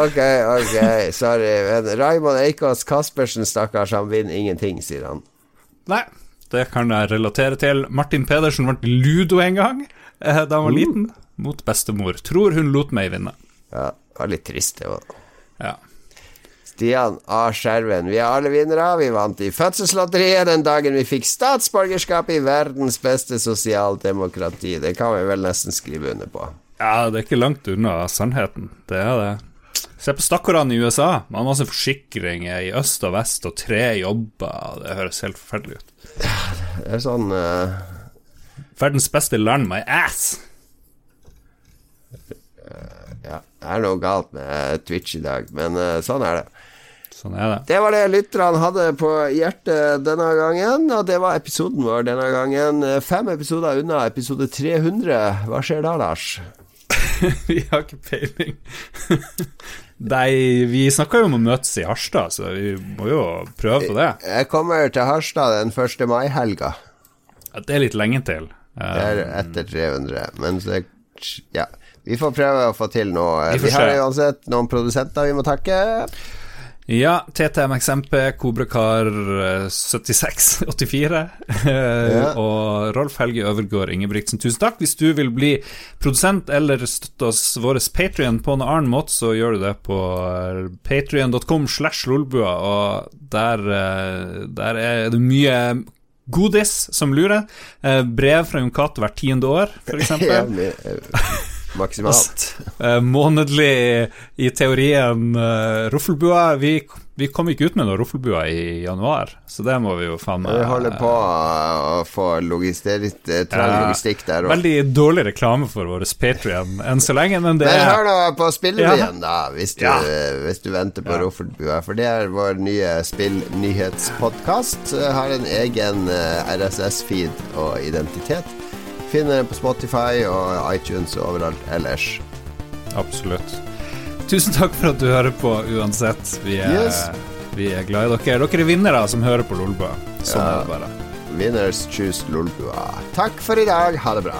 Ok, ok, sorry. Men Raymond Eikås Caspersen, stakkars, han vinner ingenting, sier han. Nei, det kan jeg relatere til. Martin Pedersen vant ludo en gang eh, da han var liten, mot bestemor. Tror hun lot meg vinne. Ja, det var litt trist, det òg. Ja. Stian A. Skjerven. Vi er alle vinnere. Vi vant i fødselslotteriet den dagen vi fikk statsborgerskap i verdens beste sosialdemokrati. Det kan vi vel nesten skrive under på. ja, det er ikke langt unna sannheten. Det er det. Se på stakkarene i USA. Man har masse forsikringer i øst og vest og tre jobber. Det høres helt forferdelig ut. Det er sånn uh... Verdens beste land, my ass. Ja, det er noe galt med Twitch i dag, men uh, sånn er det. Sånn er det. Det var det lytterne hadde på hjertet denne gangen, og det var episoden vår denne gangen. Eh, Fem episoder unna episode 300. Hva skjer da, Lars? vi har ikke peiling. Nei, vi snakka jo om å møtes i Harstad, så vi må jo prøve på det. Jeg kommer til Harstad den 1. mai-helga. Det er litt lenge til. Det er etter 300, men så Ja. Vi får prøve å få til noe. Vi Vi har se. uansett noen produsenter vi må takke. Ja, TTMXMP, Kobrakar 7684 Ja. og Rolf Helge Øvergård Ingebrigtsen. Tusen takk. Hvis du vil bli produsent eller støtte oss vår Patrion på en annen måte, så gjør du det på patrion.com slash lolbua, og der, eh, der er det mye godis som lurer. Eh, Brev fra Jon Cato hvert tiende år, for Ja, med- eh, Maksimalt. Eh, månedlig i teorien uh, Roffelbua. Vi, vi kom ikke ut med noe ruffelbua i januar, så det må vi jo faen meg Vi holder på å få logistikk, eh, Ja, logistikk der òg. Veldig dårlig reklame for vår Patrion enn så lenge, men det Men hør nå på Ja. spillrevyen, da, hvis du, Ja. hvis du venter på Ja. ruffelbua. For det er vår nye spillnyhetspodkast. Har en egen eh, RSS-feed og identitet. Finner den på Spotify og iTunes og overalt ellers. Absolutt. Tusen takk for at du hører på uansett. Vi er, Yes. vi er glad i dere. Dere er vinnere som hører på Lolbua. Sånn Ja. er det bare. Winners choose Lolbua. Takk for i dag. Ha det bra.